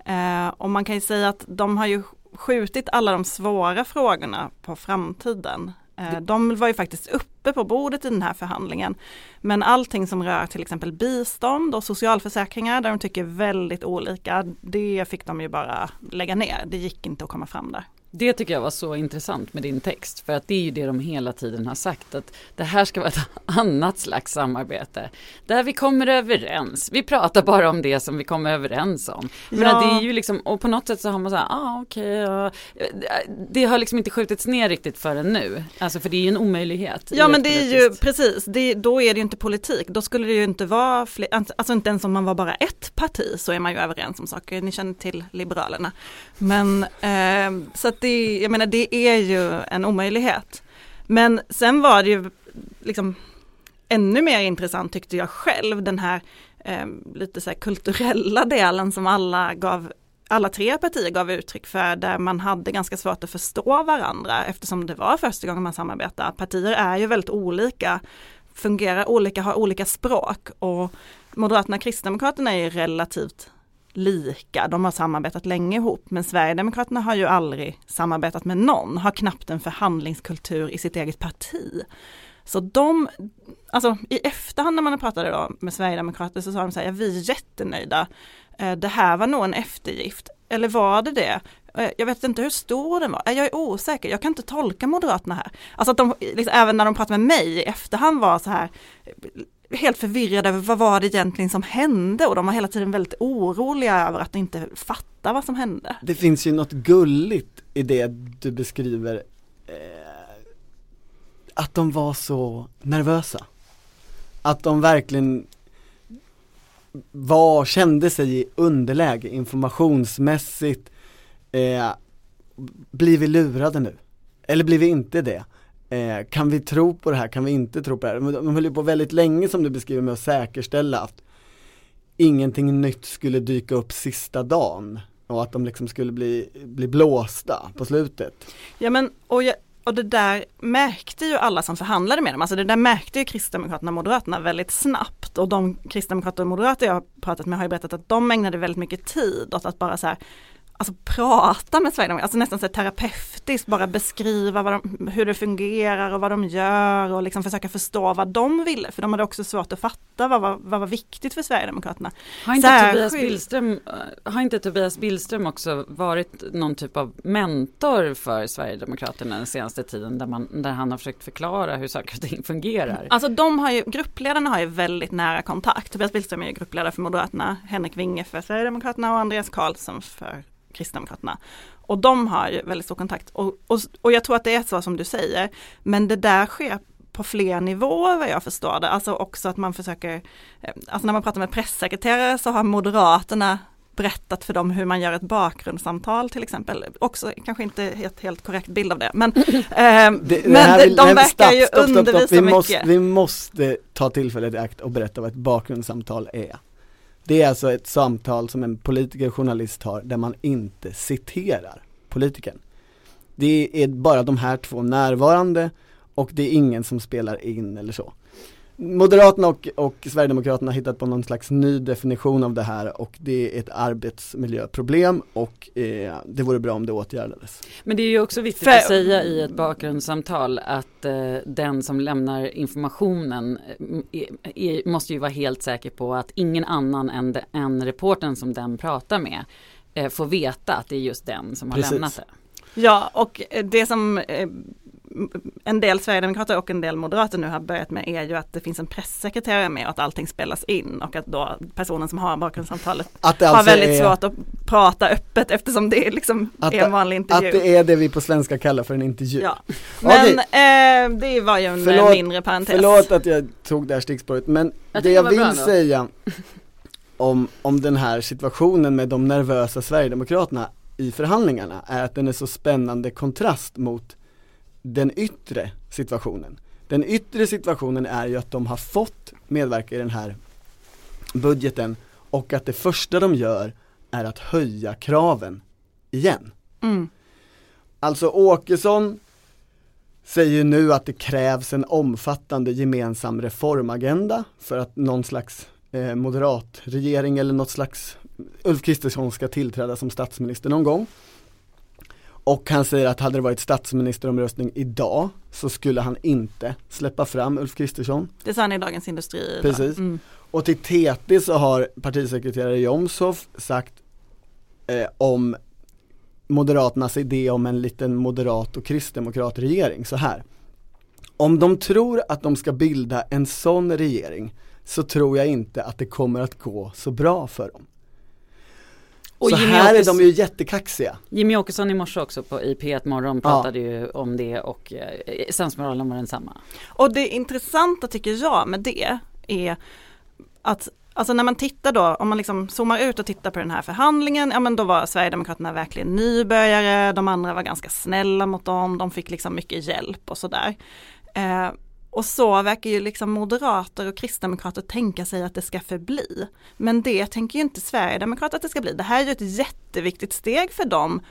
Speaker 2: Eh, och man kan ju säga att de har ju skjutit alla de svåra frågorna på framtiden. Eh, de var ju faktiskt uppe på bordet i den här förhandlingen. Men allting som rör till exempel bistånd och socialförsäkringar där de tycker väldigt olika, det fick de ju bara lägga ner. Det gick inte att komma fram där.
Speaker 1: Det tycker jag var så intressant med din text för att det är ju det de hela tiden har sagt att det här ska vara ett annat slags samarbete där vi kommer överens. Vi pratar bara om det som vi kommer överens om. Men ja. det är ju liksom och på något sätt så har man så här, ah, okej, okay, ja. det har liksom inte skjutits ner riktigt förrän nu. Alltså för det är ju en omöjlighet.
Speaker 2: Ja men det är ju precis, det, då är det ju inte politik. Då skulle det ju inte vara fler, alltså inte ens om man var bara ett parti så är man ju överens om saker. Ni känner till Liberalerna. Men eh, så att det, jag menar det är ju en omöjlighet. Men sen var det ju liksom ännu mer intressant tyckte jag själv den här eh, lite så här kulturella delen som alla gav alla tre partier gav uttryck för där man hade ganska svårt att förstå varandra eftersom det var första gången man samarbetade. Partier är ju väldigt olika, fungerar olika, har olika språk och Moderaterna och Kristdemokraterna är ju relativt lika. De har samarbetat länge ihop men Sverigedemokraterna har ju aldrig samarbetat med någon, har knappt en förhandlingskultur i sitt eget parti. Så de, alltså i efterhand när man pratade då med Sverigedemokrater så sa de så här, ja, vi är jättenöjda. Eh, det här var nog en eftergift. Eller var det det? Eh, jag vet inte hur stor den var. Eh, jag är osäker, jag kan inte tolka Moderaterna här. Alltså att de, liksom, även när de pratade med mig i efterhand var så här helt förvirrade över vad var det egentligen som hände och de var hela tiden väldigt oroliga över att inte fatta vad som hände.
Speaker 4: Det finns ju något gulligt i det du beskriver eh, att de var så nervösa. Att de verkligen var, kände sig i underläge informationsmässigt. Eh, blir vi lurade nu? Eller blir vi inte det? Eh, kan vi tro på det här, kan vi inte tro på det här? De höll ju på väldigt länge som du beskriver med att säkerställa att ingenting nytt skulle dyka upp sista dagen och att de liksom skulle bli, bli blåsta på slutet.
Speaker 2: Ja men och, jag, och det där märkte ju alla som förhandlade med dem, alltså det där märkte ju Kristdemokraterna och Moderaterna väldigt snabbt och de Kristdemokrater och Moderater jag har pratat med har ju berättat att de ägnade väldigt mycket tid åt att bara så här alltså prata med Sverigedemokraterna, alltså nästan så terapeutiskt bara beskriva de, hur det fungerar och vad de gör och liksom försöka förstå vad de ville. För de hade också svårt att fatta vad var, vad var viktigt för Sverigedemokraterna.
Speaker 1: Har inte, Tobias Billström, eh, har inte Tobias Billström också varit någon typ av mentor för Sverigedemokraterna den senaste tiden där, man, där han har försökt förklara hur saker och ting fungerar?
Speaker 2: Alltså de har ju, gruppledarna har ju väldigt nära kontakt. Tobias Billström är ju gruppledare för Moderaterna, Henrik Winge för Sverigedemokraterna och Andreas Karlsson för Kristdemokraterna. Och de har väldigt stor kontakt och, och, och jag tror att det är så som du säger, men det där sker på fler nivåer vad jag förstår det. Alltså också att man försöker, eh, alltså när man pratar med pressekreterare så har Moderaterna berättat för dem hur man gör ett bakgrundssamtal till exempel. Också kanske inte helt, helt korrekt bild av det. Men, eh,
Speaker 4: Det,
Speaker 2: men
Speaker 4: det här
Speaker 2: de, de
Speaker 4: nej,
Speaker 2: verkar
Speaker 4: stopp,
Speaker 2: ju
Speaker 4: stopp, stopp.
Speaker 2: undervisa
Speaker 4: Vi
Speaker 2: mycket.
Speaker 4: måste, vi måste ta tillfället i akt och berätta vad ett bakgrundssamtal är. Det är alltså ett samtal som en politiker och journalist har där man inte citerar politikern. Det är bara de här två närvarande och det är ingen som spelar in eller så. Moderaterna och, och Sverigedemokraterna har hittat på någon slags ny definition av det här och det är ett arbetsmiljöproblem och eh, det vore bra om det åtgärdades.
Speaker 1: Men det är ju också viktigt
Speaker 2: För-
Speaker 1: att säga i ett bakgrundssamtal att eh, den som lämnar informationen eh, är, är, måste ju vara helt säker på att ingen annan än, de, än reporten som den pratar med eh, får veta att det är just den som har
Speaker 4: Precis.
Speaker 1: lämnat det.
Speaker 2: Ja, och eh, det som eh, en del Sverigedemokrater och en del moderater nu har börjat med är ju att det finns en pressekreterare med och att allting spelas in och att då personen som har bakgrundssamtalet
Speaker 4: Att det
Speaker 2: har
Speaker 4: alltså
Speaker 2: väldigt
Speaker 4: är,
Speaker 2: svårt att prata öppet eftersom det är liksom
Speaker 4: Att
Speaker 2: är en vanlig
Speaker 4: att
Speaker 2: intervju.
Speaker 4: det är det vi på svenska kallar för en intervju.
Speaker 2: Ja. Men
Speaker 4: Okej.
Speaker 2: eh, det var ju en
Speaker 4: Förlåt-
Speaker 2: mindre parentes.
Speaker 4: Förlåt att jag tog det här stickspåret men
Speaker 1: Jag
Speaker 4: det jag vill
Speaker 1: bra
Speaker 4: säga om, om den här situationen med de nervösa Sverigedemokraterna i förhandlingarna är att den är så spännande kontrast mot den yttre situationen. Den yttre situationen är ju att de har fått medverka i den här budgeten och att det första de gör är att höja kraven igen.
Speaker 2: Mm.
Speaker 4: Alltså Åkesson säger nu att det krävs en omfattande gemensam reformagenda för att någon slags eh, moderatregering eller något slags Ulf Kristersson ska tillträda som statsminister någon gång. Och han säger att hade det varit statsministeromröstning idag så skulle han inte släppa fram Ulf Kristersson.
Speaker 2: Det sa han i Dagens Industri.
Speaker 4: Precis.
Speaker 2: Mm.
Speaker 4: Och till TT så har partisekreterare Jomshof sagt eh, om Moderaternas idé om en liten moderat och kristdemokrat regering så här. Om de tror att de ska bilda en sån regering så tror jag inte att det kommer att gå så bra för dem.
Speaker 1: Och
Speaker 4: så
Speaker 1: Jimmy
Speaker 4: här är
Speaker 1: Åkes-
Speaker 4: de ju jättekaxiga.
Speaker 1: Jimmy Åkesson i morse också på i P1 Morgon pratade ju om det och eh, sensmoralen var densamma.
Speaker 2: Och det intressanta tycker jag med det är att Alltså när man tittar då, om man liksom zoomar ut och tittar på den här förhandlingen, ja men då var Sverigedemokraterna verkligen nybörjare, de andra var ganska snälla mot dem, de fick liksom mycket hjälp och sådär. Eh, och så verkar ju liksom moderater och kristdemokrater tänka sig att det ska förbli. Men det tänker ju inte Sverigedemokrater att det ska bli. Det här är ju ett jätteviktigt steg för dem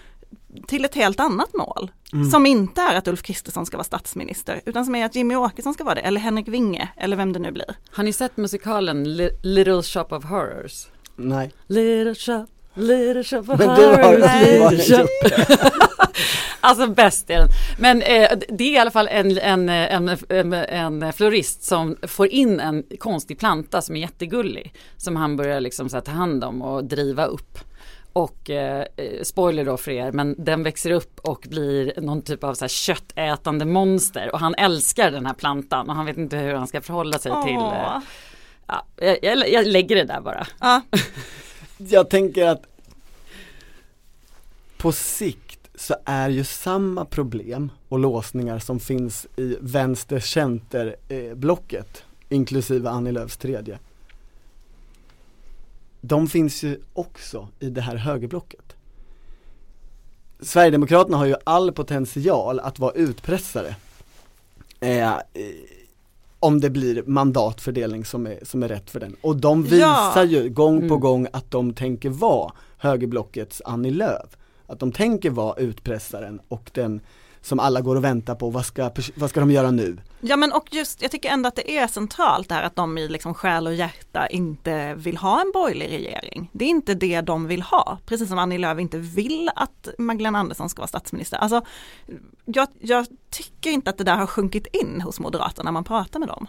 Speaker 2: till ett helt annat mål. Som inte är att Ulf Kristersson ska vara statsminister, utan som är att Jimmy Åkesson ska vara det, eller Henrik Winge, eller vem det nu blir.
Speaker 1: Har ni sett musikalen Li- Little Shop of Horrors?
Speaker 4: Nej.
Speaker 1: Little shop, shop of
Speaker 4: Men du har det.
Speaker 1: Alltså bäst är den. Men eh, det är i alla fall en, en, en, en, florist som får in en konstig planta som är jättegullig. Som han börjar liksom så här ta hand om och driva upp. Och eh, eh, spoiler då för er, men den växer upp och blir någon typ av så här köttätande monster. Och han älskar den här plantan och han vet inte hur han ska förhålla sig till. Eh,
Speaker 2: Åh.
Speaker 1: ja, jag, jag, jag lägger det där bara.
Speaker 2: Ja,
Speaker 4: Jag tänker att på sikt så är ju samma problem och låsningar som finns i vänster-center-blocket, eh, inklusive Annie Lööfs tredje. De finns ju också i det här högerblocket. Sverigedemokraterna har ju all potential att vara utpressare. Eh, om det blir mandatfördelning som är, som är rätt för den. Och de
Speaker 2: Ja.
Speaker 4: visar ju gång på
Speaker 1: Mm.
Speaker 4: gång att de tänker vara högerblockets Annie Lööf. Att de tänker vara utpressaren och den som alla går och väntar på, vad ska, vad ska de göra nu?
Speaker 2: ja men och just, jag tycker ändå att det är centralt det här att de i liksom själ och hjärta inte vill ha en borgerlig regering. Det är inte det de vill ha, precis som Annie Lööf inte vill att Magdalena Andersson ska vara statsminister. Alltså, jag, jag tycker inte att det där har sjunkit in hos Moderaterna när man pratar med dem.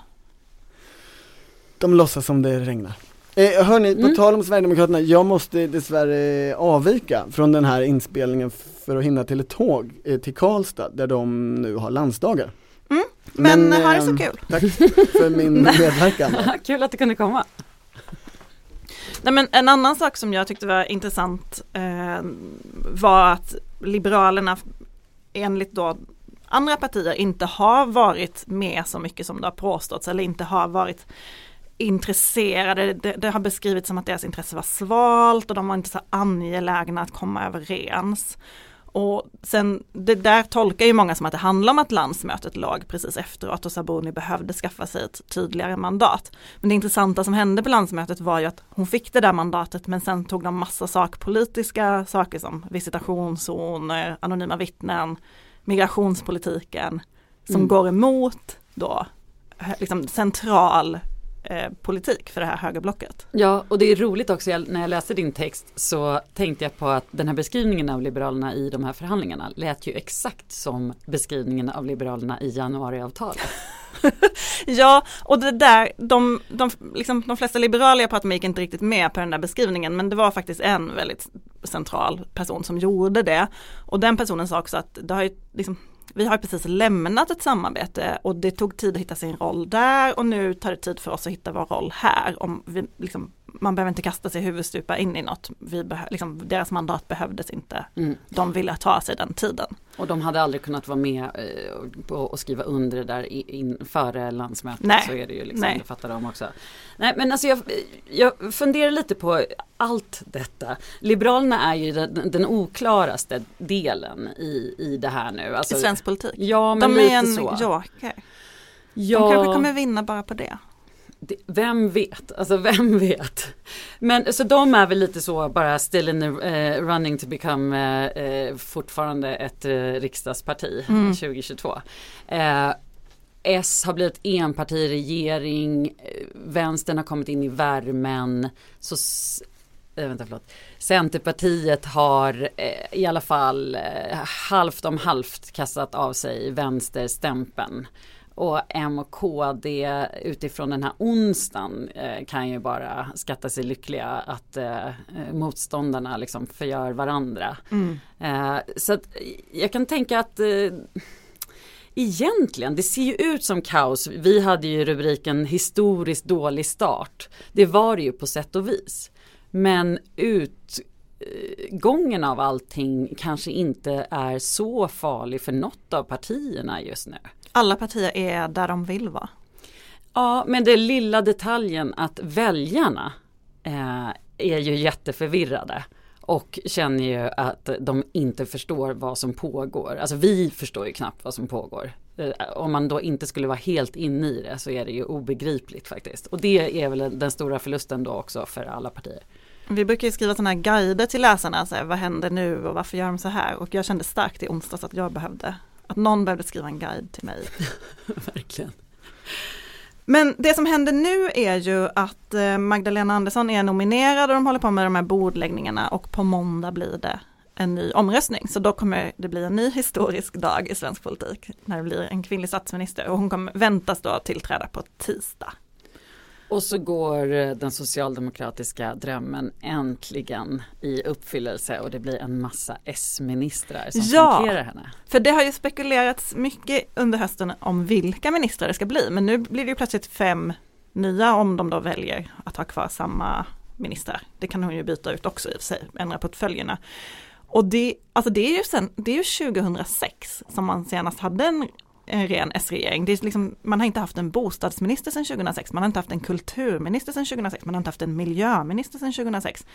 Speaker 4: De låtsas som det regnar. Eh, hörni, på
Speaker 1: Mm.
Speaker 4: tal om Sverigedemokraterna, jag måste dessvärre avvika från den här inspelningen för att hinna till ett tåg eh, till Karlstad där de nu har landsdagar.
Speaker 2: Mm, men ha det så
Speaker 4: ehm,
Speaker 2: kul.
Speaker 4: Tack för min medverkan.
Speaker 1: Kul att du kunde komma.
Speaker 2: Nej, men en annan sak som jag tyckte var intressant eh, var att Liberalerna enligt då andra partier inte har varit med så mycket som det har påståtts eller inte har varit intresserade. Det, det, har beskrivits som att deras intresse var svalt och de var inte så angelägna att komma överens. Och sen det där tolkar ju många som att det handlar om att landsmötet låg precis efteråt och Sabuni behövde skaffa sig ett tydligare mandat. Men det intressanta som hände på landsmötet var ju att hon fick det där mandatet men sen tog de massa sakpolitiska saker som visitationszoner, anonyma vittnen, migrationspolitiken som mm. går emot då liksom central eh, politik för det här högerblocket.
Speaker 1: Ja, och det är roligt också när jag läste din text så tänkte jag på att den här beskrivningen av Liberalerna i de här förhandlingarna lät ju exakt som beskrivningen av Liberalerna i januariavtalet.
Speaker 2: ja, och det där, de, de, liksom, de flesta liberaler jag pratade med gick inte riktigt med på den där beskrivningen men det var faktiskt en väldigt central person som gjorde det. Och den personen sa också att det har ju liksom vi har precis lämnat ett samarbete och det tog tid att hitta sin roll där och nu tar det tid för oss att hitta vår roll här. Om vi liksom man behöver inte kasta sig huvudstupa in i något. Vi liksom, deras mandat behövdes inte. Mm. De ville ta sig den tiden.
Speaker 1: Och de hade aldrig kunnat vara med eh, och skriva under det där in, före landsmötet.
Speaker 2: Nej.
Speaker 1: Så är det ju liksom, Nej. det fattar de också. Nej men alltså jag, jag funderar lite på allt detta. Liberalerna är ju den, den oklaraste delen i, i det här nu.
Speaker 2: Alltså, I svensk politik?
Speaker 1: Ja men de lite är en så.
Speaker 2: joker. Ja. De kanske kommer vinna bara på det
Speaker 1: vem vet, alltså vem vet. Men så de är väl lite så bara still in the uh, running to become uh, fortfarande ett uh, riksdagsparti mm. 2022. S har blivit enpartiregering, vänstern har kommit in i värmen. Så, äh, vänta, förlåt. Centerpartiet har eh, i alla fall eh, halvt om halvt kastat av sig vänsterstämpeln. Och M och KD utifrån den här onsdagen eh, kan ju bara skatta sig lyckliga att eh, motståndarna liksom förgör varandra. Mm. Eh, så att jag kan tänka att eh, Egentligen, det ser ju ut som kaos. Vi hade ju rubriken historiskt dålig start. Det var det ju på sätt och vis. Men utgången av allting kanske inte är så farlig för något av partierna just nu
Speaker 2: alla partier är där de vill vara.
Speaker 1: Ja, men det lilla detaljen att väljarna eh, är ju jätteförvirrade och känner ju att de inte förstår vad som pågår. Alltså vi förstår ju knappt vad som pågår. Eh, om man då inte skulle vara helt inne i det så är det ju obegripligt faktiskt. Och det är väl den stora förlusten då också för alla partier.
Speaker 2: Vi brukar ju skriva sådana här guider till läsarna, så här, vad händer nu och varför gör de så här? Och jag kände starkt i onsdags att jag behövde att någon behövde skriva en guide till mig.
Speaker 1: Verkligen.
Speaker 2: Men det som händer nu är ju att eh, Magdalena Andersson är nominerad och de håller på med de här bordläggningarna och på måndag blir det en ny omröstning. Så då kommer det bli en ny historisk dag i svensk politik när det blir en kvinnlig statsminister och hon kommer väntas då tillträda på tisdag.
Speaker 1: Och så går eh, den socialdemokratiska drömmen äntligen i uppfyllelse och det blir en massa S-ministrar som ja, hanterar henne.
Speaker 2: för det har ju spekulerats mycket under hösten om vilka ministrar det ska bli men nu blir det ju plötsligt fem nya om de då väljer att ha kvar samma ministrar. Det kan hon ju byta ut också i och för sig, ändra portföljerna. Och det, alltså det är ju sen, det är ju 2006 som man senast hade en en ren S-regering. Det är liksom, man har inte haft en bostadsminister sedan 2006, man har inte haft en kulturminister sedan 2006, man har inte haft en miljöminister sedan 2006.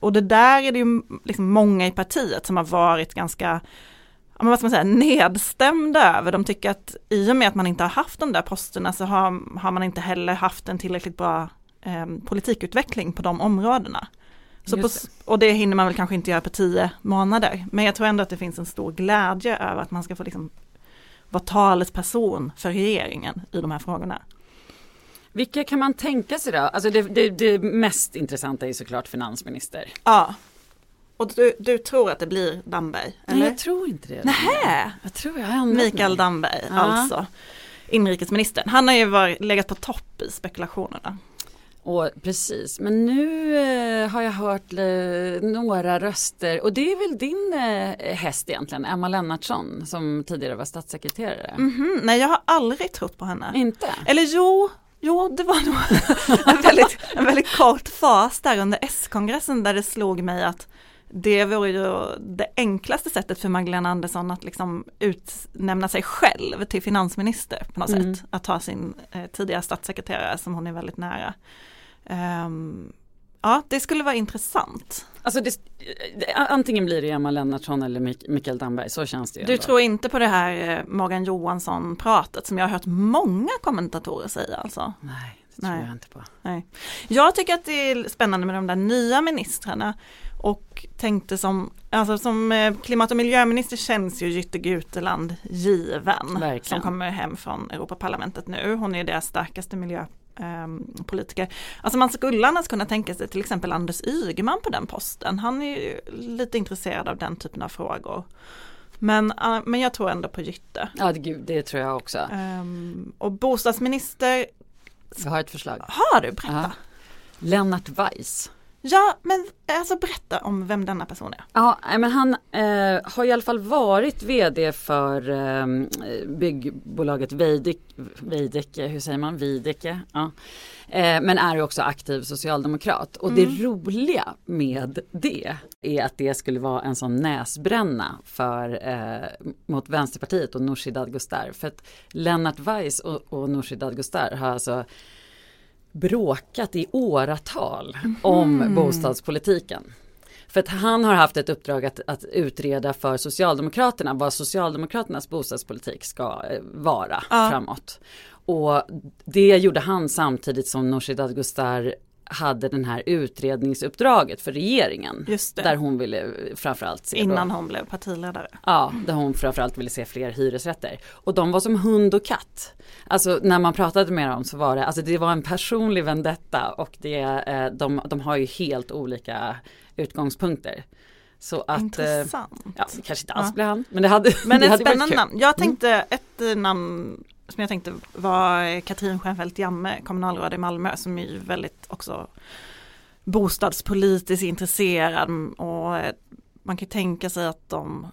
Speaker 2: Och det där är det ju liksom många i partiet som har varit ganska men vad ska man säga, nedstämda över. De tycker att i och med att man inte har haft de där posterna så har, har man inte heller haft en tillräckligt bra eh, politikutveckling på de områdena. Så på, och det hinner man väl kanske inte göra på tio månader. Men jag tror ändå att det finns en stor glädje över att man ska få liksom vara talesperson för regeringen i de här frågorna.
Speaker 1: Vilka kan man tänka sig då? Alltså det, det, det mest intressanta är såklart finansminister.
Speaker 2: Ja. Och du, du tror att det blir Damberg?
Speaker 1: Eller? Nej jag tror inte det.
Speaker 2: Nähä!
Speaker 1: Jag tror jag har
Speaker 2: Mikael mig. Damberg ja. alltså. Inrikesministern. Han har ju varit, legat på topp i spekulationerna.
Speaker 1: Och precis, men nu eh, har jag hört eh, några röster och det är väl din eh, häst egentligen, Emma Lennartsson som tidigare var statssekreterare.
Speaker 2: Mm -hmm. Nej, jag har aldrig trott på henne.
Speaker 1: Inte?
Speaker 2: Eller jo, jo det var nog en väldigt, en väldigt kort fas där under S-kongressen där det slog mig att det vore ju det enklaste sättet för Magdalena Andersson att liksom utnämna sig själv till finansminister på något
Speaker 1: Mm.
Speaker 2: sätt. Att ta sin eh, tidigare statssekreterare som hon är väldigt nära. Ehm, ja, det skulle vara intressant.
Speaker 1: Alltså det, antingen blir det Emma Lennartsson eller Mik- Mikael Damberg, så känns det ju
Speaker 2: Du
Speaker 1: ändå.
Speaker 2: tror inte på det här eh, Morgan Johansson-pratet som jag har hört många kommentatorer säga alltså?
Speaker 1: Nej, det tror
Speaker 2: Nej.
Speaker 1: jag inte på.
Speaker 2: Nej. Jag tycker att det är spännande med de där nya ministrarna och tänkte som, alltså som eh, klimat och miljöminister känns ju Jytte Guteland given.
Speaker 1: Verkligen.
Speaker 2: Som kommer hem från Europaparlamentet nu. Hon är deras starkaste miljöpolitiker. Alltså man skulle annars kunna tänka sig till exempel Anders Ygeman på den posten. Han är ju lite intresserad av den typen av frågor. Men, eh, men jag tror ändå på Jytte.
Speaker 1: Ja, det, gud, det tror jag också.
Speaker 2: Ehm, och bostadsminister,
Speaker 1: Jag har ett förslag.
Speaker 2: har du? Berätta.
Speaker 1: Ja. Lennart Weiss.
Speaker 2: Ja, men alltså berätta om vem denna person är.
Speaker 1: Ja, men han eh, har i alla fall varit vd för eh, byggbolaget Veidekke, hur säger man, Veidekke, ja. eh, men är också aktiv socialdemokrat. Och det roliga med det är att det skulle vara en sån näsbränna för, eh, mot Vänsterpartiet och Nooshi Dadgostar. För att Lennart Weiss och, och Nooshi Dadgostar har alltså bråkat i åratal om bostadspolitiken. För att han har haft ett uppdrag att, att utreda för Socialdemokraterna vad Socialdemokraternas bostadspolitik ska eh, vara
Speaker 2: Ja.
Speaker 1: framåt. Och det gjorde han samtidigt som Nooshi Dadgostar hade den här utredningsuppdraget för regeringen.
Speaker 2: Just det.
Speaker 1: Där hon ville framförallt se
Speaker 2: Innan
Speaker 1: då,
Speaker 2: hon blev partiledare.
Speaker 1: Ja, där hon framförallt ville se fler hyresrätter. Och de var som hund och katt. Alltså när man pratade med dem så var det, alltså det var en personlig vendetta och det, eh, de, de har ju helt olika utgångspunkter. Så att, eh,
Speaker 2: Intressant.
Speaker 1: ja, det kanske inte alls
Speaker 2: Ja.
Speaker 1: blir han, men det hade
Speaker 2: Men
Speaker 1: det
Speaker 2: ett
Speaker 1: hade
Speaker 2: spännande namn. Jag tänkte ett eh, namn som jag tänkte var Katrin Stjernfeldt Jamme, kommunalråd i Malmö, som är väldigt också bostadspolitiskt intresserad och eh, man kan tänka sig att de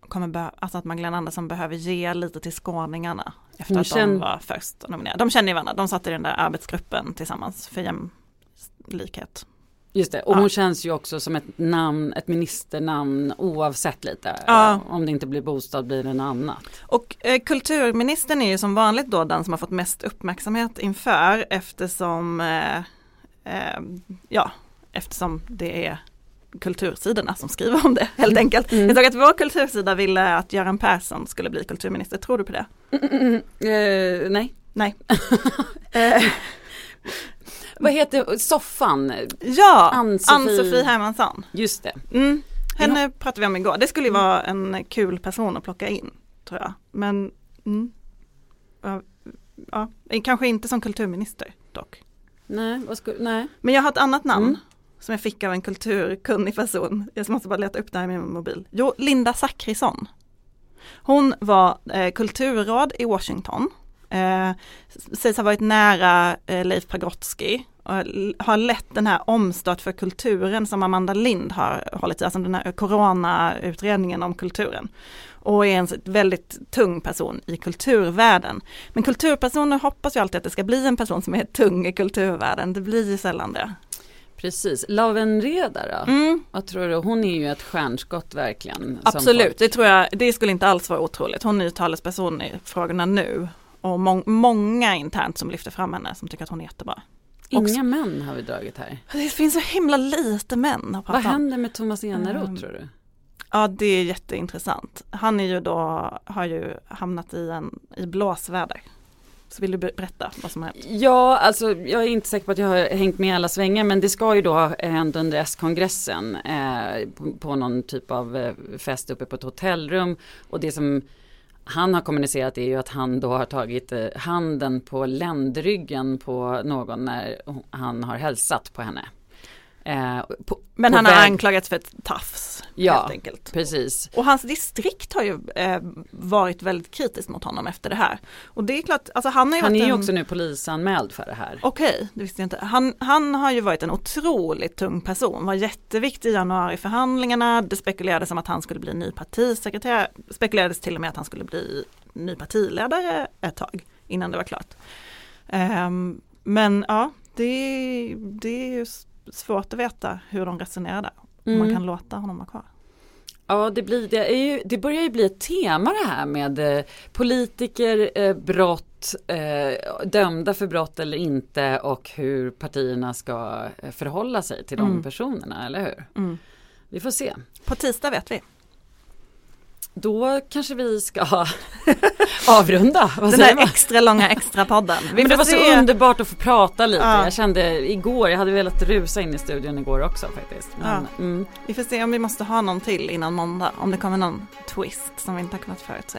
Speaker 2: kommer alltså att Magdalena Andersson behöver ge lite till skåningarna efter
Speaker 1: Hon
Speaker 2: att de var först nominerade. De känner ju varandra, de satt i den där arbetsgruppen tillsammans för jämlikhet.
Speaker 1: Just det, och
Speaker 2: Ja.
Speaker 1: hon känns ju också som ett namn, ett ministernamn oavsett lite.
Speaker 2: Ja.
Speaker 1: Om det inte blir bostad blir det något annat.
Speaker 2: Och eh, kulturministern är ju som vanligt då den som har fått mest uppmärksamhet inför eftersom eh, eh, ja, eftersom det är kultursidorna som skriver om det helt enkelt.
Speaker 1: Mm.
Speaker 2: Jag såg att vår kultursida ville att Göran Persson skulle bli kulturminister, tror du på det?
Speaker 1: Eh, nej.
Speaker 2: Nej.
Speaker 1: Vad heter soffan?
Speaker 2: ja,
Speaker 1: Ann-Sofie-
Speaker 2: Ann-Sofie Hermansson.
Speaker 1: Just det.
Speaker 2: Mm. Henne pratade vi om igår, det skulle ju vara en kul person att plocka in, tror jag. Men mm. ja, ja, kanske inte som kulturminister dock.
Speaker 1: Nej, skulle, nej.
Speaker 2: Men jag har ett annat namn
Speaker 1: Mm.
Speaker 2: som jag fick av en kulturkunnig person. Jag måste bara leta upp det här med min mobil. Jo, Linda Zachrisson. Hon var eh, kulturråd i Washington. Eh, sägs ha varit nära eh, Leif Pagrotsky. Och har lett den här omstart för kulturen som Amanda Lind har hållit i, alltså den här coronautredningen om kulturen. Och är en väldigt tung person i kulturvärlden. Men kulturpersoner hoppas ju alltid att det ska bli en person som är tung i kulturvärlden. Det blir ju sällan det.
Speaker 1: Precis. Laven Reda då?
Speaker 2: Mm,
Speaker 1: Vad tror du? Hon är ju ett stjärnskott verkligen.
Speaker 2: absolut, det tror jag, det skulle inte alls vara otroligt. Hon är ju talesperson i frågorna nu. Och må många internt som lyfter fram henne som tycker att hon är jättebra.
Speaker 1: Inga män har vi dragit här.
Speaker 2: Det finns så himla lite män att
Speaker 1: Vad händer med Thomas Eneroth
Speaker 2: Um,
Speaker 1: tror du?
Speaker 2: Ja det är jätteintressant. Han är ju då, har ju hamnat i, en, i blåsväder. Så vill du be- berätta vad som har hänt?
Speaker 1: Ja, alltså jag är inte säker på att jag har hängt med alla svängar men det ska ju då ha hänt under S-kongressen eh, på, på någon typ av eh, fest uppe på ett hotellrum och det som han har kommunicerat är ju att han då har tagit eh, handen på ländryggen på någon när han har hälsat på henne. Eh, på,
Speaker 2: Men
Speaker 1: på
Speaker 2: han har
Speaker 1: väg-
Speaker 2: anklagats för ett tafs
Speaker 1: Ja.
Speaker 2: helt enkelt.
Speaker 1: Precis.
Speaker 2: Och hans distrikt har ju eh, varit väldigt kritiskt mot honom efter det här. Och det är klart, alltså han har ju
Speaker 1: Han är ju
Speaker 2: en...
Speaker 1: också nu polisanmäld för det här.
Speaker 2: Okej, det visste jag inte. Han, han har ju varit en otroligt tung person, var jätteviktig i januariförhandlingarna. Det spekulerades om att han skulle bli ny partisekreterare, spekulerades till och med att han skulle bli ny partiledare ett tag innan det var klart. Ehm, men ja, det, det är ju s- svårt att veta hur de resonerar där. Om man
Speaker 1: Mm.
Speaker 2: kan låta honom vara kvar.
Speaker 1: Ja, det, blir, det, är ju, det börjar ju bli ett tema det här med eh, politiker, eh, brott, eh, dömda för brott eller inte och hur partierna ska eh, förhålla sig till de
Speaker 2: Mm.
Speaker 1: personerna, eller hur?
Speaker 2: Mm.
Speaker 1: Vi får se.
Speaker 2: På tisdag vet vi.
Speaker 1: Då kanske vi ska avrunda. Vad
Speaker 2: Den
Speaker 1: man?
Speaker 2: extra långa extra podden.
Speaker 1: Men det var så
Speaker 2: se.
Speaker 1: underbart att få prata lite.
Speaker 2: Ja.
Speaker 1: Jag kände igår, jag hade velat rusa in i studion igår också faktiskt. Men, mm.
Speaker 2: Vi får se om vi måste ha någon till innan måndag. Om det kommer någon twist som vi inte har kunnat förutse.